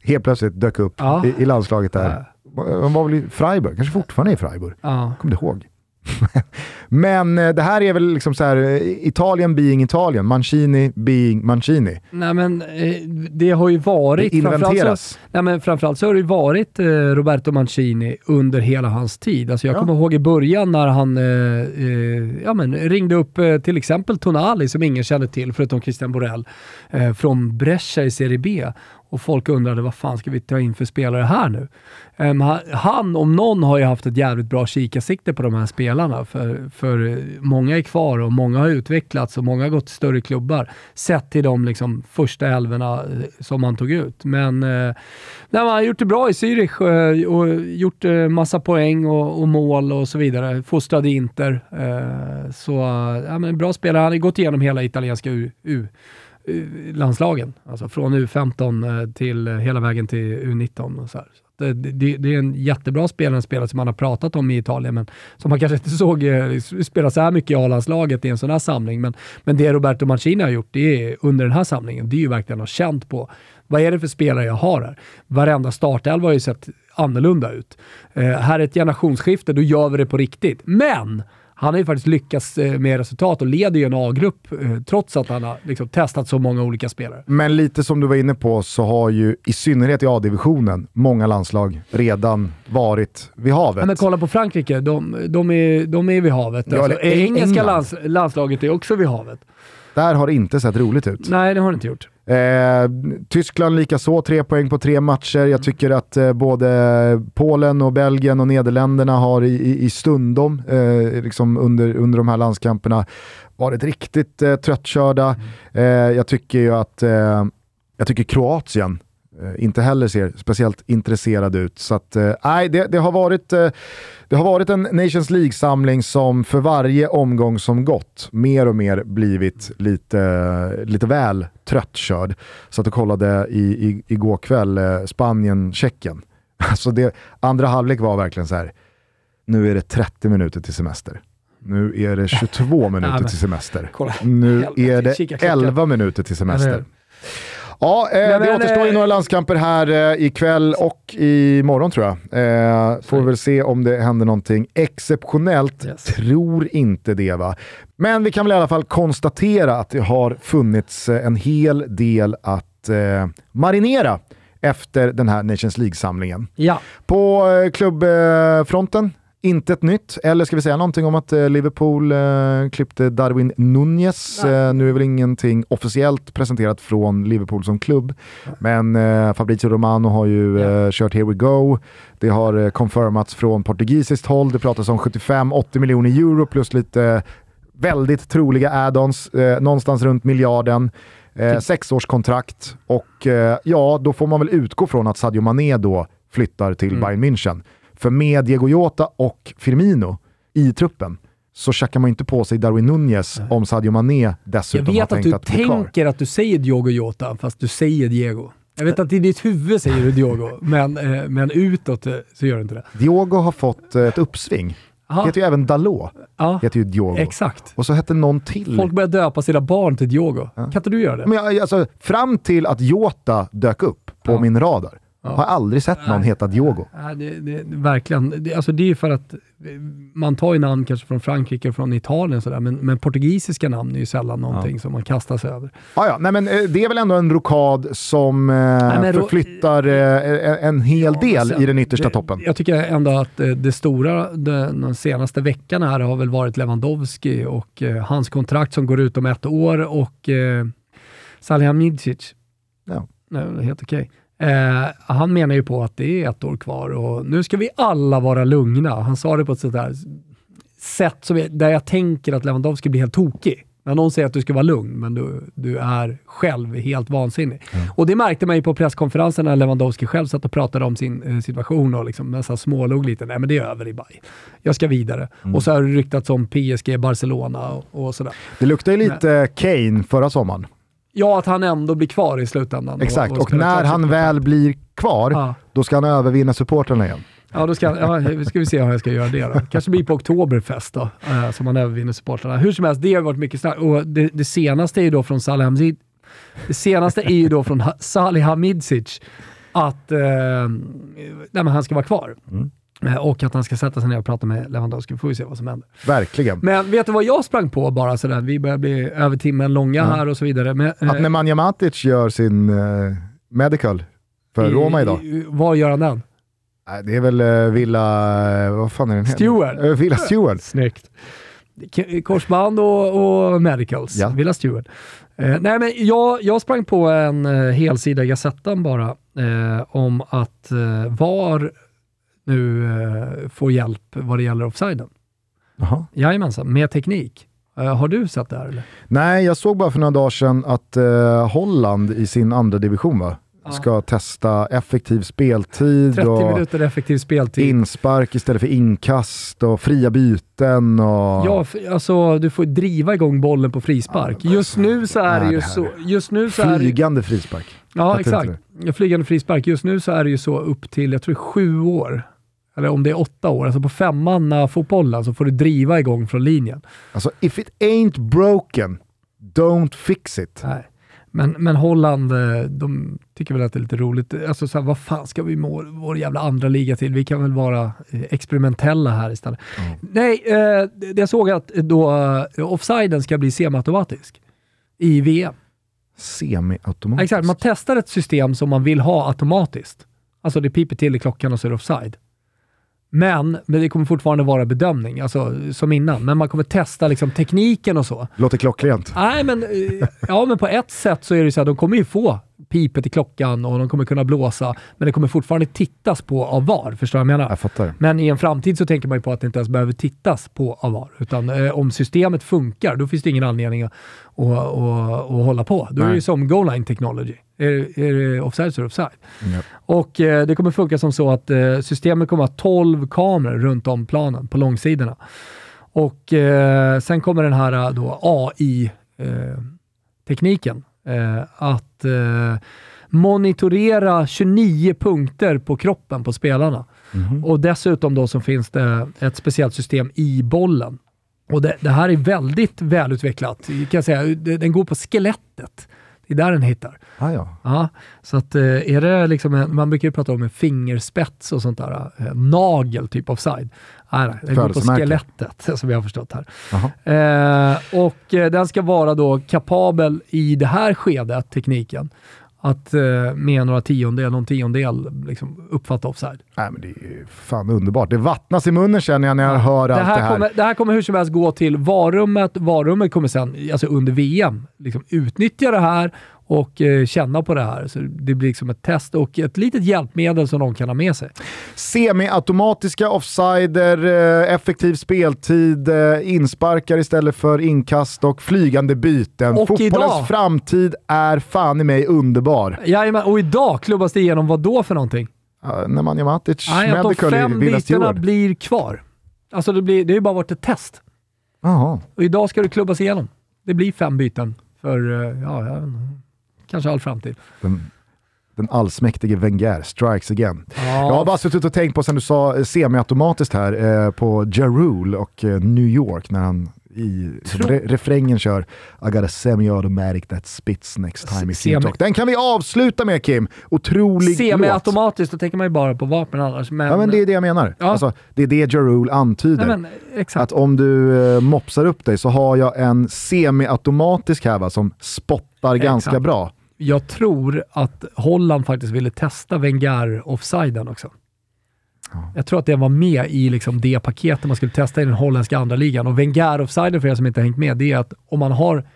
helt plötsligt dök upp Ja. i, i landslaget där? Han var väl i Freiburg, kanske fortfarande i Freiburg. Ja. Kommer du ihåg? Men eh, det här är väl liksom så här, eh, Italien being Italien, Mancini being Mancini. Nej men eh, det har ju varit... Det inventeras. Så, nej, men framförallt så har det ju varit Roberto Mancini under hela hans tid. Alltså jag Ja. kommer ihåg i början när han eh, ja, men ringde upp till exempel Tonali som ingen kände till förutom Christian Borell eh, från Brescia i Serie B. Och folk undrade vad fan ska vi ta in för spelare här nu? Um, han, om någon har ju haft ett jävligt bra kikarsikte på de här spelarna. För, för många är kvar och många har utvecklats och många har gått till större klubbar. Sett till de liksom, första elverna eh, som man tog ut. Men uh, nej, man har gjort det bra i Zürich uh, och gjort uh, massa poäng och, och mål och så vidare. Fostrad i Inter. Uh, så ja, men bra spelare. Han har gått igenom hela italienska U, U- Eh, landslagen. Alltså från U15 eh, till eh, hela vägen till U19. Och så här. Så det, det, det är en jättebra spelare, en spelare som man har pratat om i Italien, men som man kanske inte såg spela så här mycket i A-landslaget i en sån här samling. Men, men det Roberto Mancini har gjort det är, under den här samlingen, det är ju verkligen att ha känt på vad är det för spelare jag har här? Varenda startelva har ju sett annorlunda ut. Eh, här är ett generationsskifte, då gör vi det på riktigt. Men han har ju faktiskt lyckats eh, med resultat och leder ju en A-grupp eh, trots att han har liksom, testat så många olika spelare. Men lite som du var inne på så har ju i synnerhet i A-divisionen många landslag redan varit vid havet. Ja, men kolla på Frankrike, de, de, är, de är vid havet. Ja, Alltså, engelska lands, landslaget är också vid havet. Där har det inte sett roligt ut. Nej, det har det inte gjort. Eh, Tyskland lika så, tre poäng på tre matcher. Jag tycker att eh, både Polen och Belgien och Nederländerna har i, i, i stundom eh, liksom under, under de här landskamperna varit riktigt eh, tröttkörda. Eh, jag tycker ju att eh, jag tycker Kroatien inte heller ser speciellt intresserad ut. Så att, eh, nej, det, det, har varit, eh, det har varit en Nations League-samling som för varje omgång som gått mer och mer blivit lite, lite väl tröttkörd. Så att jag kollade i, i, igår kväll eh, Spanien-Tjeckien. Alltså det, andra halvlek var verkligen så här. nu är det 30 minuter till semester. Nu är det 22 minuter till semester. Nu är det kika klockan. 11 minuter till semester. Ja, eh, det men, återstår ju eh, några landskamper här eh, ikväll och imorgon tror jag. Eh, får väl se om det händer någonting exceptionellt. Yes. Tror inte det va. Men vi kan väl i alla fall konstatera att det har funnits eh, en hel del att eh, marinera efter den här Nations League-samlingen. Ja, På eh, klubbfronten, inte ett nytt. Eller ska vi säga någonting om att eh, Liverpool eh, klippte Darwin Nunez. Eh, nu är väl ingenting officiellt presenterat från Liverpool som klubb. Men eh, Fabrizio Romano har ju eh, kört Here We Go. Det har eh, confirmats från portugisiskt håll. Det pratas om 75-80 miljoner euro plus lite väldigt troliga add-ons. Eh, någonstans runt miljarden. Eh, sexårskontrakt och eh, ja, då får man väl utgå från att Sadio Mané då flyttar till Mm. Bayern München. För med Diego Jota och Firmino i truppen så tjackar man inte på sig Darwin Nunez om Sadio Mané jag dessutom har vet att tänkt du att bli kvar. tänker att du säger Diogo Jota, fast du säger Diego. Jag vet att i ditt huvud säger du Diogo, men, eh, men utåt eh, så gör du inte det. Diogo har fått eh, ett uppsving. Aha, Heter ju även Dalot. ja, Heter ju Diogo. exakt. Och så hette någon till. Folk börjar döpa sina barn till Diogo. Kan inte du göra det? Men jag, alltså, fram till att Jota dök upp på Ja. min radar har jag aldrig sett någon Nej. heta Diogo. Ja, det, det, verkligen. Det, alltså det är ju för att man tar ju namn kanske från Frankrike och från Italien, sådär, men, men portugisiska namn är ju sällan någonting som man kastar sig över. Ah, ja, nej, men, eh, det är väl ändå en rokad som eh, men ro- förflyttar eh, en, hel Ja, del sen- i den yttersta det, toppen. Jag tycker ändå att eh, det stora den, den senaste veckan här har väl varit Lewandowski och eh, hans kontrakt som går ut om ett år och eh, Salihamidzic. Ja. Nej, helt okej. Eh, han menar ju på att det är ett år kvar och nu ska vi alla vara lugna. Han sa det på ett sånt där sätt som jag, där jag tänker att Lewandowski blir helt tokig När någon säger att du ska vara lugn, men du, du är själv helt vansinnig. Och det märkte man ju på presskonferensen när Lewandowski själv satt och pratade om sin eh, situation och liksom nästan smålog lite. Nej men det är över i Bayern. Jag ska vidare. Och så har det ryktats om PSG, Barcelona och, och sådär. Det luktar ju lite Kane förra sommaren. Ja, att han ändå blir kvar i slutändan. Exakt, och, spelar när han väl blir kvar, Ja. då ska han övervinna supportrarna igen. Ja, då ska, ja, ska vi se hur jag ska göra det då. Kanske blir på Oktoberfest då, eh, som man övervinner supportrarna. Hur som helst, det har varit mycket starkt. Och det, det senaste är ju då från Salih Hamid, Det senaste är ju då från ha, Salih Hamidzic att eh, nej, han ska vara kvar. Eh, Och att han ska sätta sig ner och prata med Lewandowski. får vi se vad som händer. Verkligen. Men vet du vad jag sprang på bara sådär? Vi börjar bli över timmen långa här och så vidare. Men, eh, Att Nemanja Matic gör sin eh, medical för i- Roma idag. i- Var gör han den? Det är väl eh, Villa... eh, Vad fan är den heter? Stewart. Eh, Villa Stewart. Snyggt. Korsband och, och medicals. Ja. Villa Stewart. Eh, nej, men jag, jag sprang på en eh, helsida i Gazettan bara eh, om att eh, VAR nu eh, får hjälp vad det gäller offsiden. Jajamensan, med teknik. Eh, har du sett det här eller? Nej, jag såg bara för några dagar sedan att eh, Holland i sin andra division va? ska testa effektiv speltid 30 och minuter effektiv speltid. inspark istället för inkast och fria byten. Och... Ja, alltså du får driva igång bollen på frispark. Just nu så är det ju så... Just nu så är det, Flygande frispark. Ja, exakt. Flygande frispark. Just nu så är det ju så upp till, jag tror sju år. Eller om det är åtta år. Alltså på femmanna-fotbollen så får du driva igång från linjen. Alltså, if it ain't broken, don't fix it. Nej. Men, men Holland, eh, de tycker väl att det är lite roligt. Alltså så här, vad fan ska vi med vår, jävla andra liga till? Vi kan väl vara eh, experimentella här istället. Nej, eh, jag såg att då eh, offsiden ska bli semiautomatisk i VM. Semi-automatiskt. Exakt, man testar ett system som man vill ha automatiskt. Alltså det piper till i klockan och så är det offside. Men, men det kommer fortfarande vara bedömning, alltså som innan. Men man kommer testa liksom tekniken och så. Låter klockrent. Nej, men, eh, ja, men på ett sätt så är det så här, de kommer ju få pipet i klockan och de kommer kunna blåsa, men det kommer fortfarande tittas på av VAR. Förstår du vad jag menar? Jag fattar. Men i en framtid så tänker man ju på att det inte ens behöver tittas på av VAR. Utan eh, om systemet funkar, då finns det ingen anledning att, att, att, att hålla på. Då är det Nej. ju som goal line technology. Är, är det offside så är det offside. Ja. Och eh, det kommer funka som så att eh, systemet kommer att ha 12 kameror runt om planen på långsidorna. Och eh, sen kommer den här eh, då AI-tekniken eh, att eh, monitorera 29 punkter på kroppen på spelarna. Och dessutom då så finns det ett speciellt system i bollen. Och det, det här är väldigt välutvecklat. Kan jag säga. Den går på skelettet. Det är där den hittar. Ah, ja. Ja, så att eh, är det liksom, en, man brukar ju prata om en fingerspets och sånt där, eh, nagel typ offside. Nej, nej, det går på skelettet som jag har förstått här. Eh, och eh, den ska vara då kapabel i det här skedet, tekniken, att eh, med några tiondel, någon tiondel liksom uppfatta offside. Nej, men det är fan underbart. Det vattnas i munnen känner jag när jag hör Det allt det här, här. kommer, det här kommer hur som helst gå till varummet. Varummet kommer sen, alltså under VM, liksom utnyttja det här och eh, känna på det här. Så det blir liksom ett test och ett litet hjälpmedel som de kan ha med sig. Semi-automatiska offsider, eh, effektiv speltid, eh, insparkar istället för inkast och flygande byten. Och Fotbollens idag- framtid är fan i mig underbar. Jajamän, och idag klubbas det igenom vad då för någonting? Uh, Nemanja Matic, Nej, att de medical i fem Villa bytena blir kvar. Alltså det, blir, det har ju bara varit ett test. Jaha. Och idag ska det klubbas igenom. Det blir fem byten för, ja, jag vet inte, kanske all framtid. Den, den allsmäktige Wenger strikes again. Ja, Jag har bara suttit och tänkt på sen du sa eh, semiautomatiskt här eh, på Ja Rule och eh, New York när han i re refrängen kör I got a semi-automatic that spits next time if you Semi- talk. Den kan vi avsluta med Kim. Otrolig låt. Semi-automatiskt, då tänker man ju bara på vapen annars. Men, Ja men det är det jag menar. Ja. Alltså, det är det Ja Rule antyder. Nej, men. Att om du eh, mopsar upp dig så har jag en semi-automatisk här va, som spottar ganska Exakt. bra. Jag tror att Holland faktiskt ville testa Wenger-offsiden också. Jag tror att det var med i liksom det paketet man skulle testa i den holländska andra ligan. Och Wenger-offsiden, för er som inte har hängt med, det är att om man har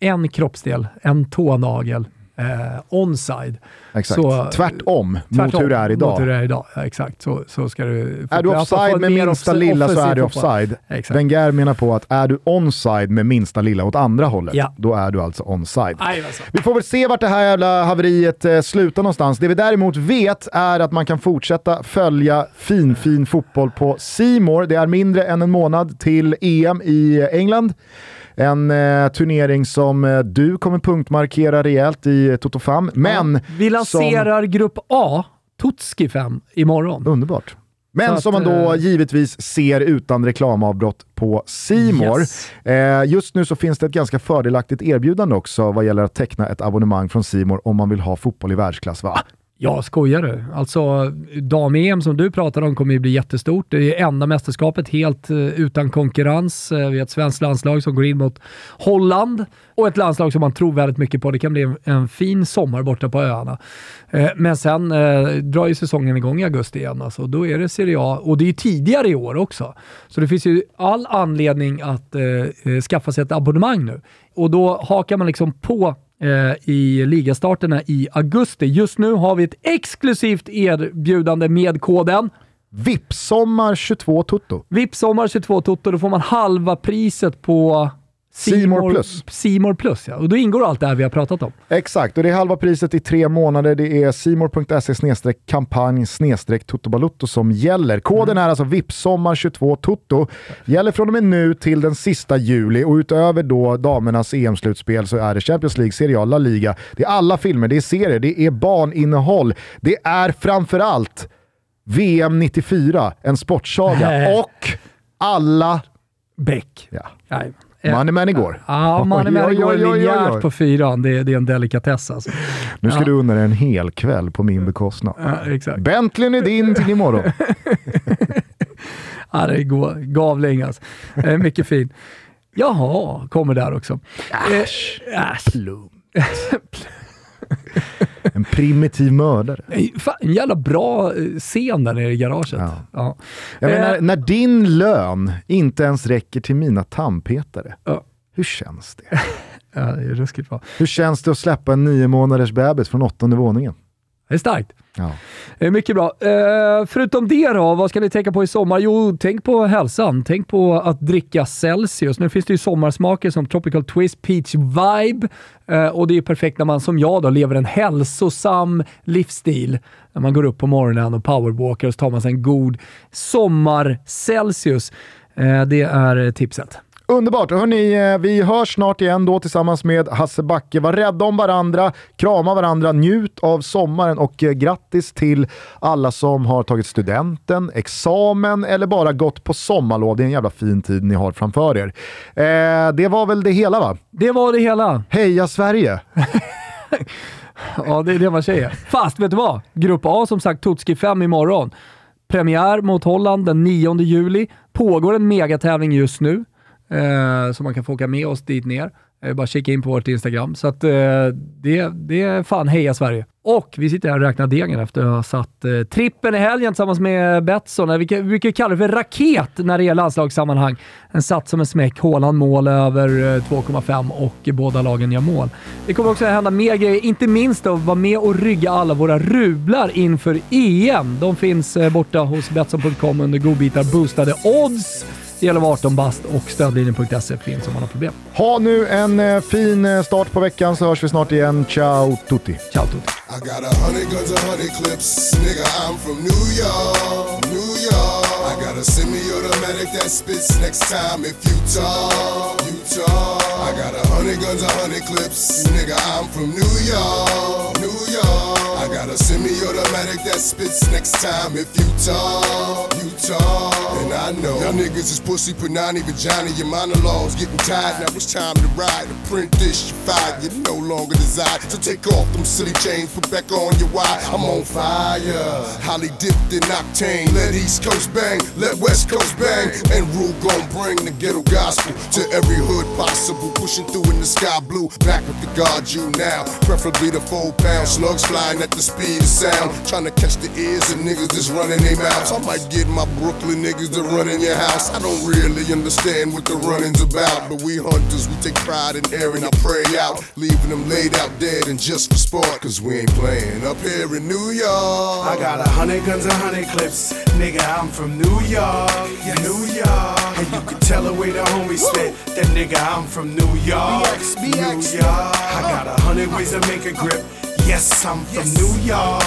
en kroppsdel, en tånagel, eh, onside. Exakt. Så- tvärtom, mot Tvärtom hur det är idag. Mot hur det är idag, exakt. Så, så ska du... Är du Alltså, offside med minsta lilla så är du offside. Exakt. Wenger menar på att är du onside med minsta lilla åt andra hållet, Ja. då är du alltså onside. Jajamensan. Vi får väl se vart det här jävla haveriet eh, slutar någonstans. Det vi däremot vet är att man kan fortsätta följa fin, fin fotboll på C-more. Det är mindre än en månad till EM i England. En eh, turnering som eh, du kommer punktmarkera rejält i eh, Toto Fam. Men Vi lanserar Grupp A, Tutski 5, imorgon. som, underbart. Men att, som man då eh, givetvis ser utan reklamavbrott på C-more. Yes. Eh, just nu så finns det ett ganska fördelaktigt erbjudande också vad gäller att teckna ett abonnemang från C-more om man vill ha fotboll i världsklass. Va? Ja, skojar du? Alltså, dam-EM som du pratar om kommer ju bli jättestort. Det är enda mästerskapet helt eh, utan konkurrens. Eh, vi har ett svenskt landslag som går in mot Holland och ett landslag som man tror väldigt mycket på. Det kan bli en, fin sommar borta på öarna. Eh, men sen eh, drar ju säsongen igång i augusti igen. Alltså. Då är det Serie A och det är ju tidigare i år också. Så det finns ju all anledning att eh, skaffa sig ett abonnemang nu. Och då hakar man liksom på i ligastarterna i augusti. Just nu har vi ett exklusivt erbjudande med koden VIP-sommar 22 Toto. VIPsommar 22 Toto. Då får man halva priset på More Plus. More Plus, ja. Och då ingår allt det här vi har pratat om. Exakt, och det är halva priset i tre månader. Det är simor.se kampanj totobalutto som gäller. Koden är alltså VIPsommar22 Toto. Gäller från och med nu till den sista juli och utöver då damernas EM-slutspel så är det Champions League, Serie A, La Liga. Det är alla filmer, det är serier, det är barninnehåll. Det är framförallt VM 94, en sportsaga och alla... Beck. Ja. Nej. Money Man igår. Ja, Money Oj, Man oj, igår oj, linjärt på fyran. Det, är- det är en delikatess alltså. Nu ska Ja. du unna dig en hel kväll på min bekostnad. Ja, exakt. Bentleyn är din till imorgon. Ja, det är gavling alltså. Eh, mycket fin. Jaha, kommer där också. Äsch. Äsch. Plump. En primitiv mördare. Fan, en jävla bra eh, scen där nere i garaget. Ja. Ja. Jag Eh, menar, när din lön inte ens räcker till mina tandpetare, Ja. hur känns det? ja, det är ruskigt bra. Hur känns det att släppa en nio månaders bebis från åttonde våningen? Det är starkt. Ja. Eh, Mycket bra. Eh, förutom det då, vad ska ni tänka på i sommar? Jo, tänk på hälsan. Tänk på att dricka Celsius. Nu finns det ju sommarsmaker som Tropical Twist, Peach Vibe eh, och det är perfekt när man som jag då lever en hälsosam livsstil. När man går upp på morgonen och powerwalkar och så tar man sig en god sommar-Celsius. Eh, det är tipset. Underbart! Hörrni, eh, vi hörs snart igen då tillsammans med Hasse Backe. Var rädda om varandra, krama varandra, njut av sommaren och eh, grattis till alla som har tagit studenten, examen eller bara gått på sommarlov. Det är en jävla fin tid ni har framför er. Eh, det var väl det hela va? Det var det hela. Heja Sverige! Ja, det är det man säger. Fast vet du vad? Grupp A som sagt, Tutski 5 imorgon. Premiär mot Holland den 9 juli. Pågår en megatävling just nu, eh, så man kan få åka med oss dit ner. Eh, bara kika in på vårt Instagram. Så att, eh, det, det är fan heja Sverige. Och vi sitter här och räknar degen efter att ha satt eh, trippen i helgen tillsammans med Betsson. Eh, vi, brukar kalla det för raket när det gäller landslagssammanhang. En satt som en smäck. Håland mål över eh, 2,5 och båda lagen gör mål. Det kommer också hända mer grejer, inte minst att vara med och rygga alla våra rublar inför EM. De finns eh, borta hos Betsson.com under godbitar boostade odds. Det gäller att vara 18 bast och stödlinjen.se finns om man har problem. Ha nu en eh, fin eh, start på veckan så hörs vi snart igen. Ciao tutti! Ciao tutti! I got a hundred guns, a hundred clips. Nigga, I'm from New York, New York. I got a semi-automatic that spits next time if you talk, you talk. I got a hundred guns, a hundred clips. Nigga, I'm from New York, New York. I got a semi-automatic that spits next time if you talk, you talk. And I know y'all niggas is pussy, punani, vagina. Your monologues getting tired. Now it's time to ride. Print this, you fired. You no longer desire. So take off them silly chains, put back on your wire. I'm on fire. Holly dipped in octane. Let East Coast bang, let West Coast bang. And Rule gon' bring the ghetto gospel to every hood possible. Pushing through in the sky blue. Back with the guard you now. Preferably the four pound slugs flying at the speed of sound. Trying to catch the ears of niggas that's running their mouths. I might get my Brooklyn niggas to run in your house. I don't really understand what the running's about. But we hunters, we take pride in airing our prey out. Leaving them laid out dead and just for sport. Cause we ain't playing up here in New York. I got a hundred guns, a hundred clips. Nigga, I'm from New York, New York. And you can tell the way the homies spit. That nigga, I'm from New York, New York. I got a hundred ways to make a grip. Yes, I'm from New York,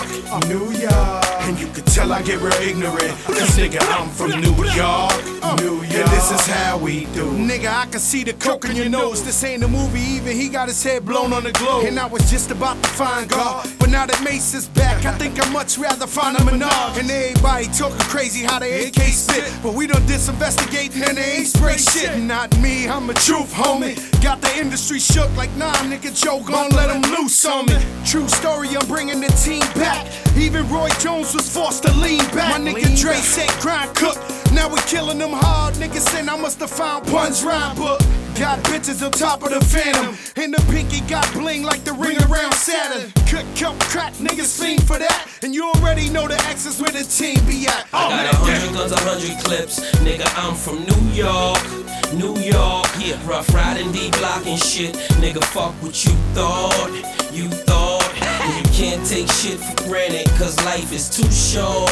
New York. And you can tell I get real ignorant. Cause nigga, I'm from New York, New York. And this is how we do. Nigga, I can see the coke in your nose. This ain't a movie, even he got his head blown on the globe. And I was just about to find God. But now that Mace is back, I think I'd much rather find a Menard. And everybody talking crazy how they AK spit. But we done disinvestigating and they ain't spray shit. Not me, I'm a truth homie. Got the industry shook like nah, nigga, Joe gon' let him loose on me. True story, I'm bringing the team back. Even Roy Jones was forced to lean back. My nigga Dre said grind cook. Now we killing them hard. Niggas saying I must have found Pun's rhyme book. Got bitches on top of the phantom. And the pinky got bling like the ring around Saturn. Cut, cut, crack, niggas fiend for that. And you already know the X is where the team be at. Oh, I got a hundred guns, a hundred clips. Nigga, I'm from New York, New York. Yeah, rough riding, D block and shit. Nigga, fuck what you thought, you thought. Can't take shit for granted, cause life is too short,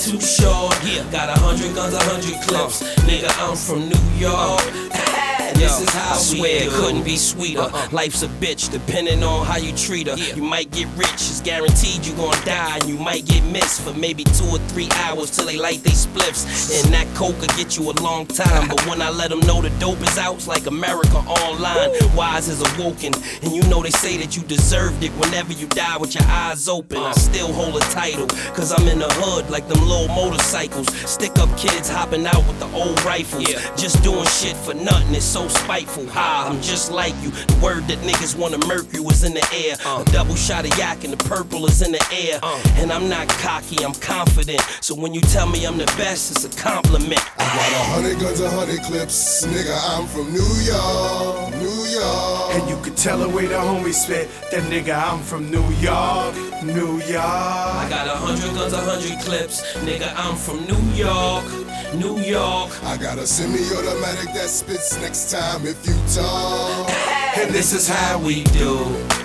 too short. Yeah, got a hundred guns, a hundred clips. Nigga, I'm from New York. This is how I swear it couldn't be sweeter. Uh-uh. Life's a bitch, depending on how you treat her. You might get rich, it's guaranteed you gon' die, and you might get missed for maybe two or three hours till they light they spliffs. And that coke could get you a long time, but when I let them know the dope is out, it's like America online. Wise is awoken, and you know they say that you deserved it whenever you die with your eyes open. I uh-huh. still hold a title, cause I'm in the hood like them little motorcycles. Stick up kids hopping out with the old rifles. Just doing shit for nothing, it's so spiteful. Ha, I'm just like you. The word that niggas wanna murk you is in the air. Uh. A double shot of yak and the purple is in the air. Uh. And I'm not cocky, I'm confident. So when you tell me I'm the best, it's a compliment. I got a hundred guns, a hundred clips. Nigga, I'm from New York, New York. And you can tell the way the homies spit. That nigga, I'm from New York, New York. I got a hundred guns, a hundred clips. Nigga, I'm from New York, New York. I got a semi-automatic that spits next time if you talk. And this is how we do.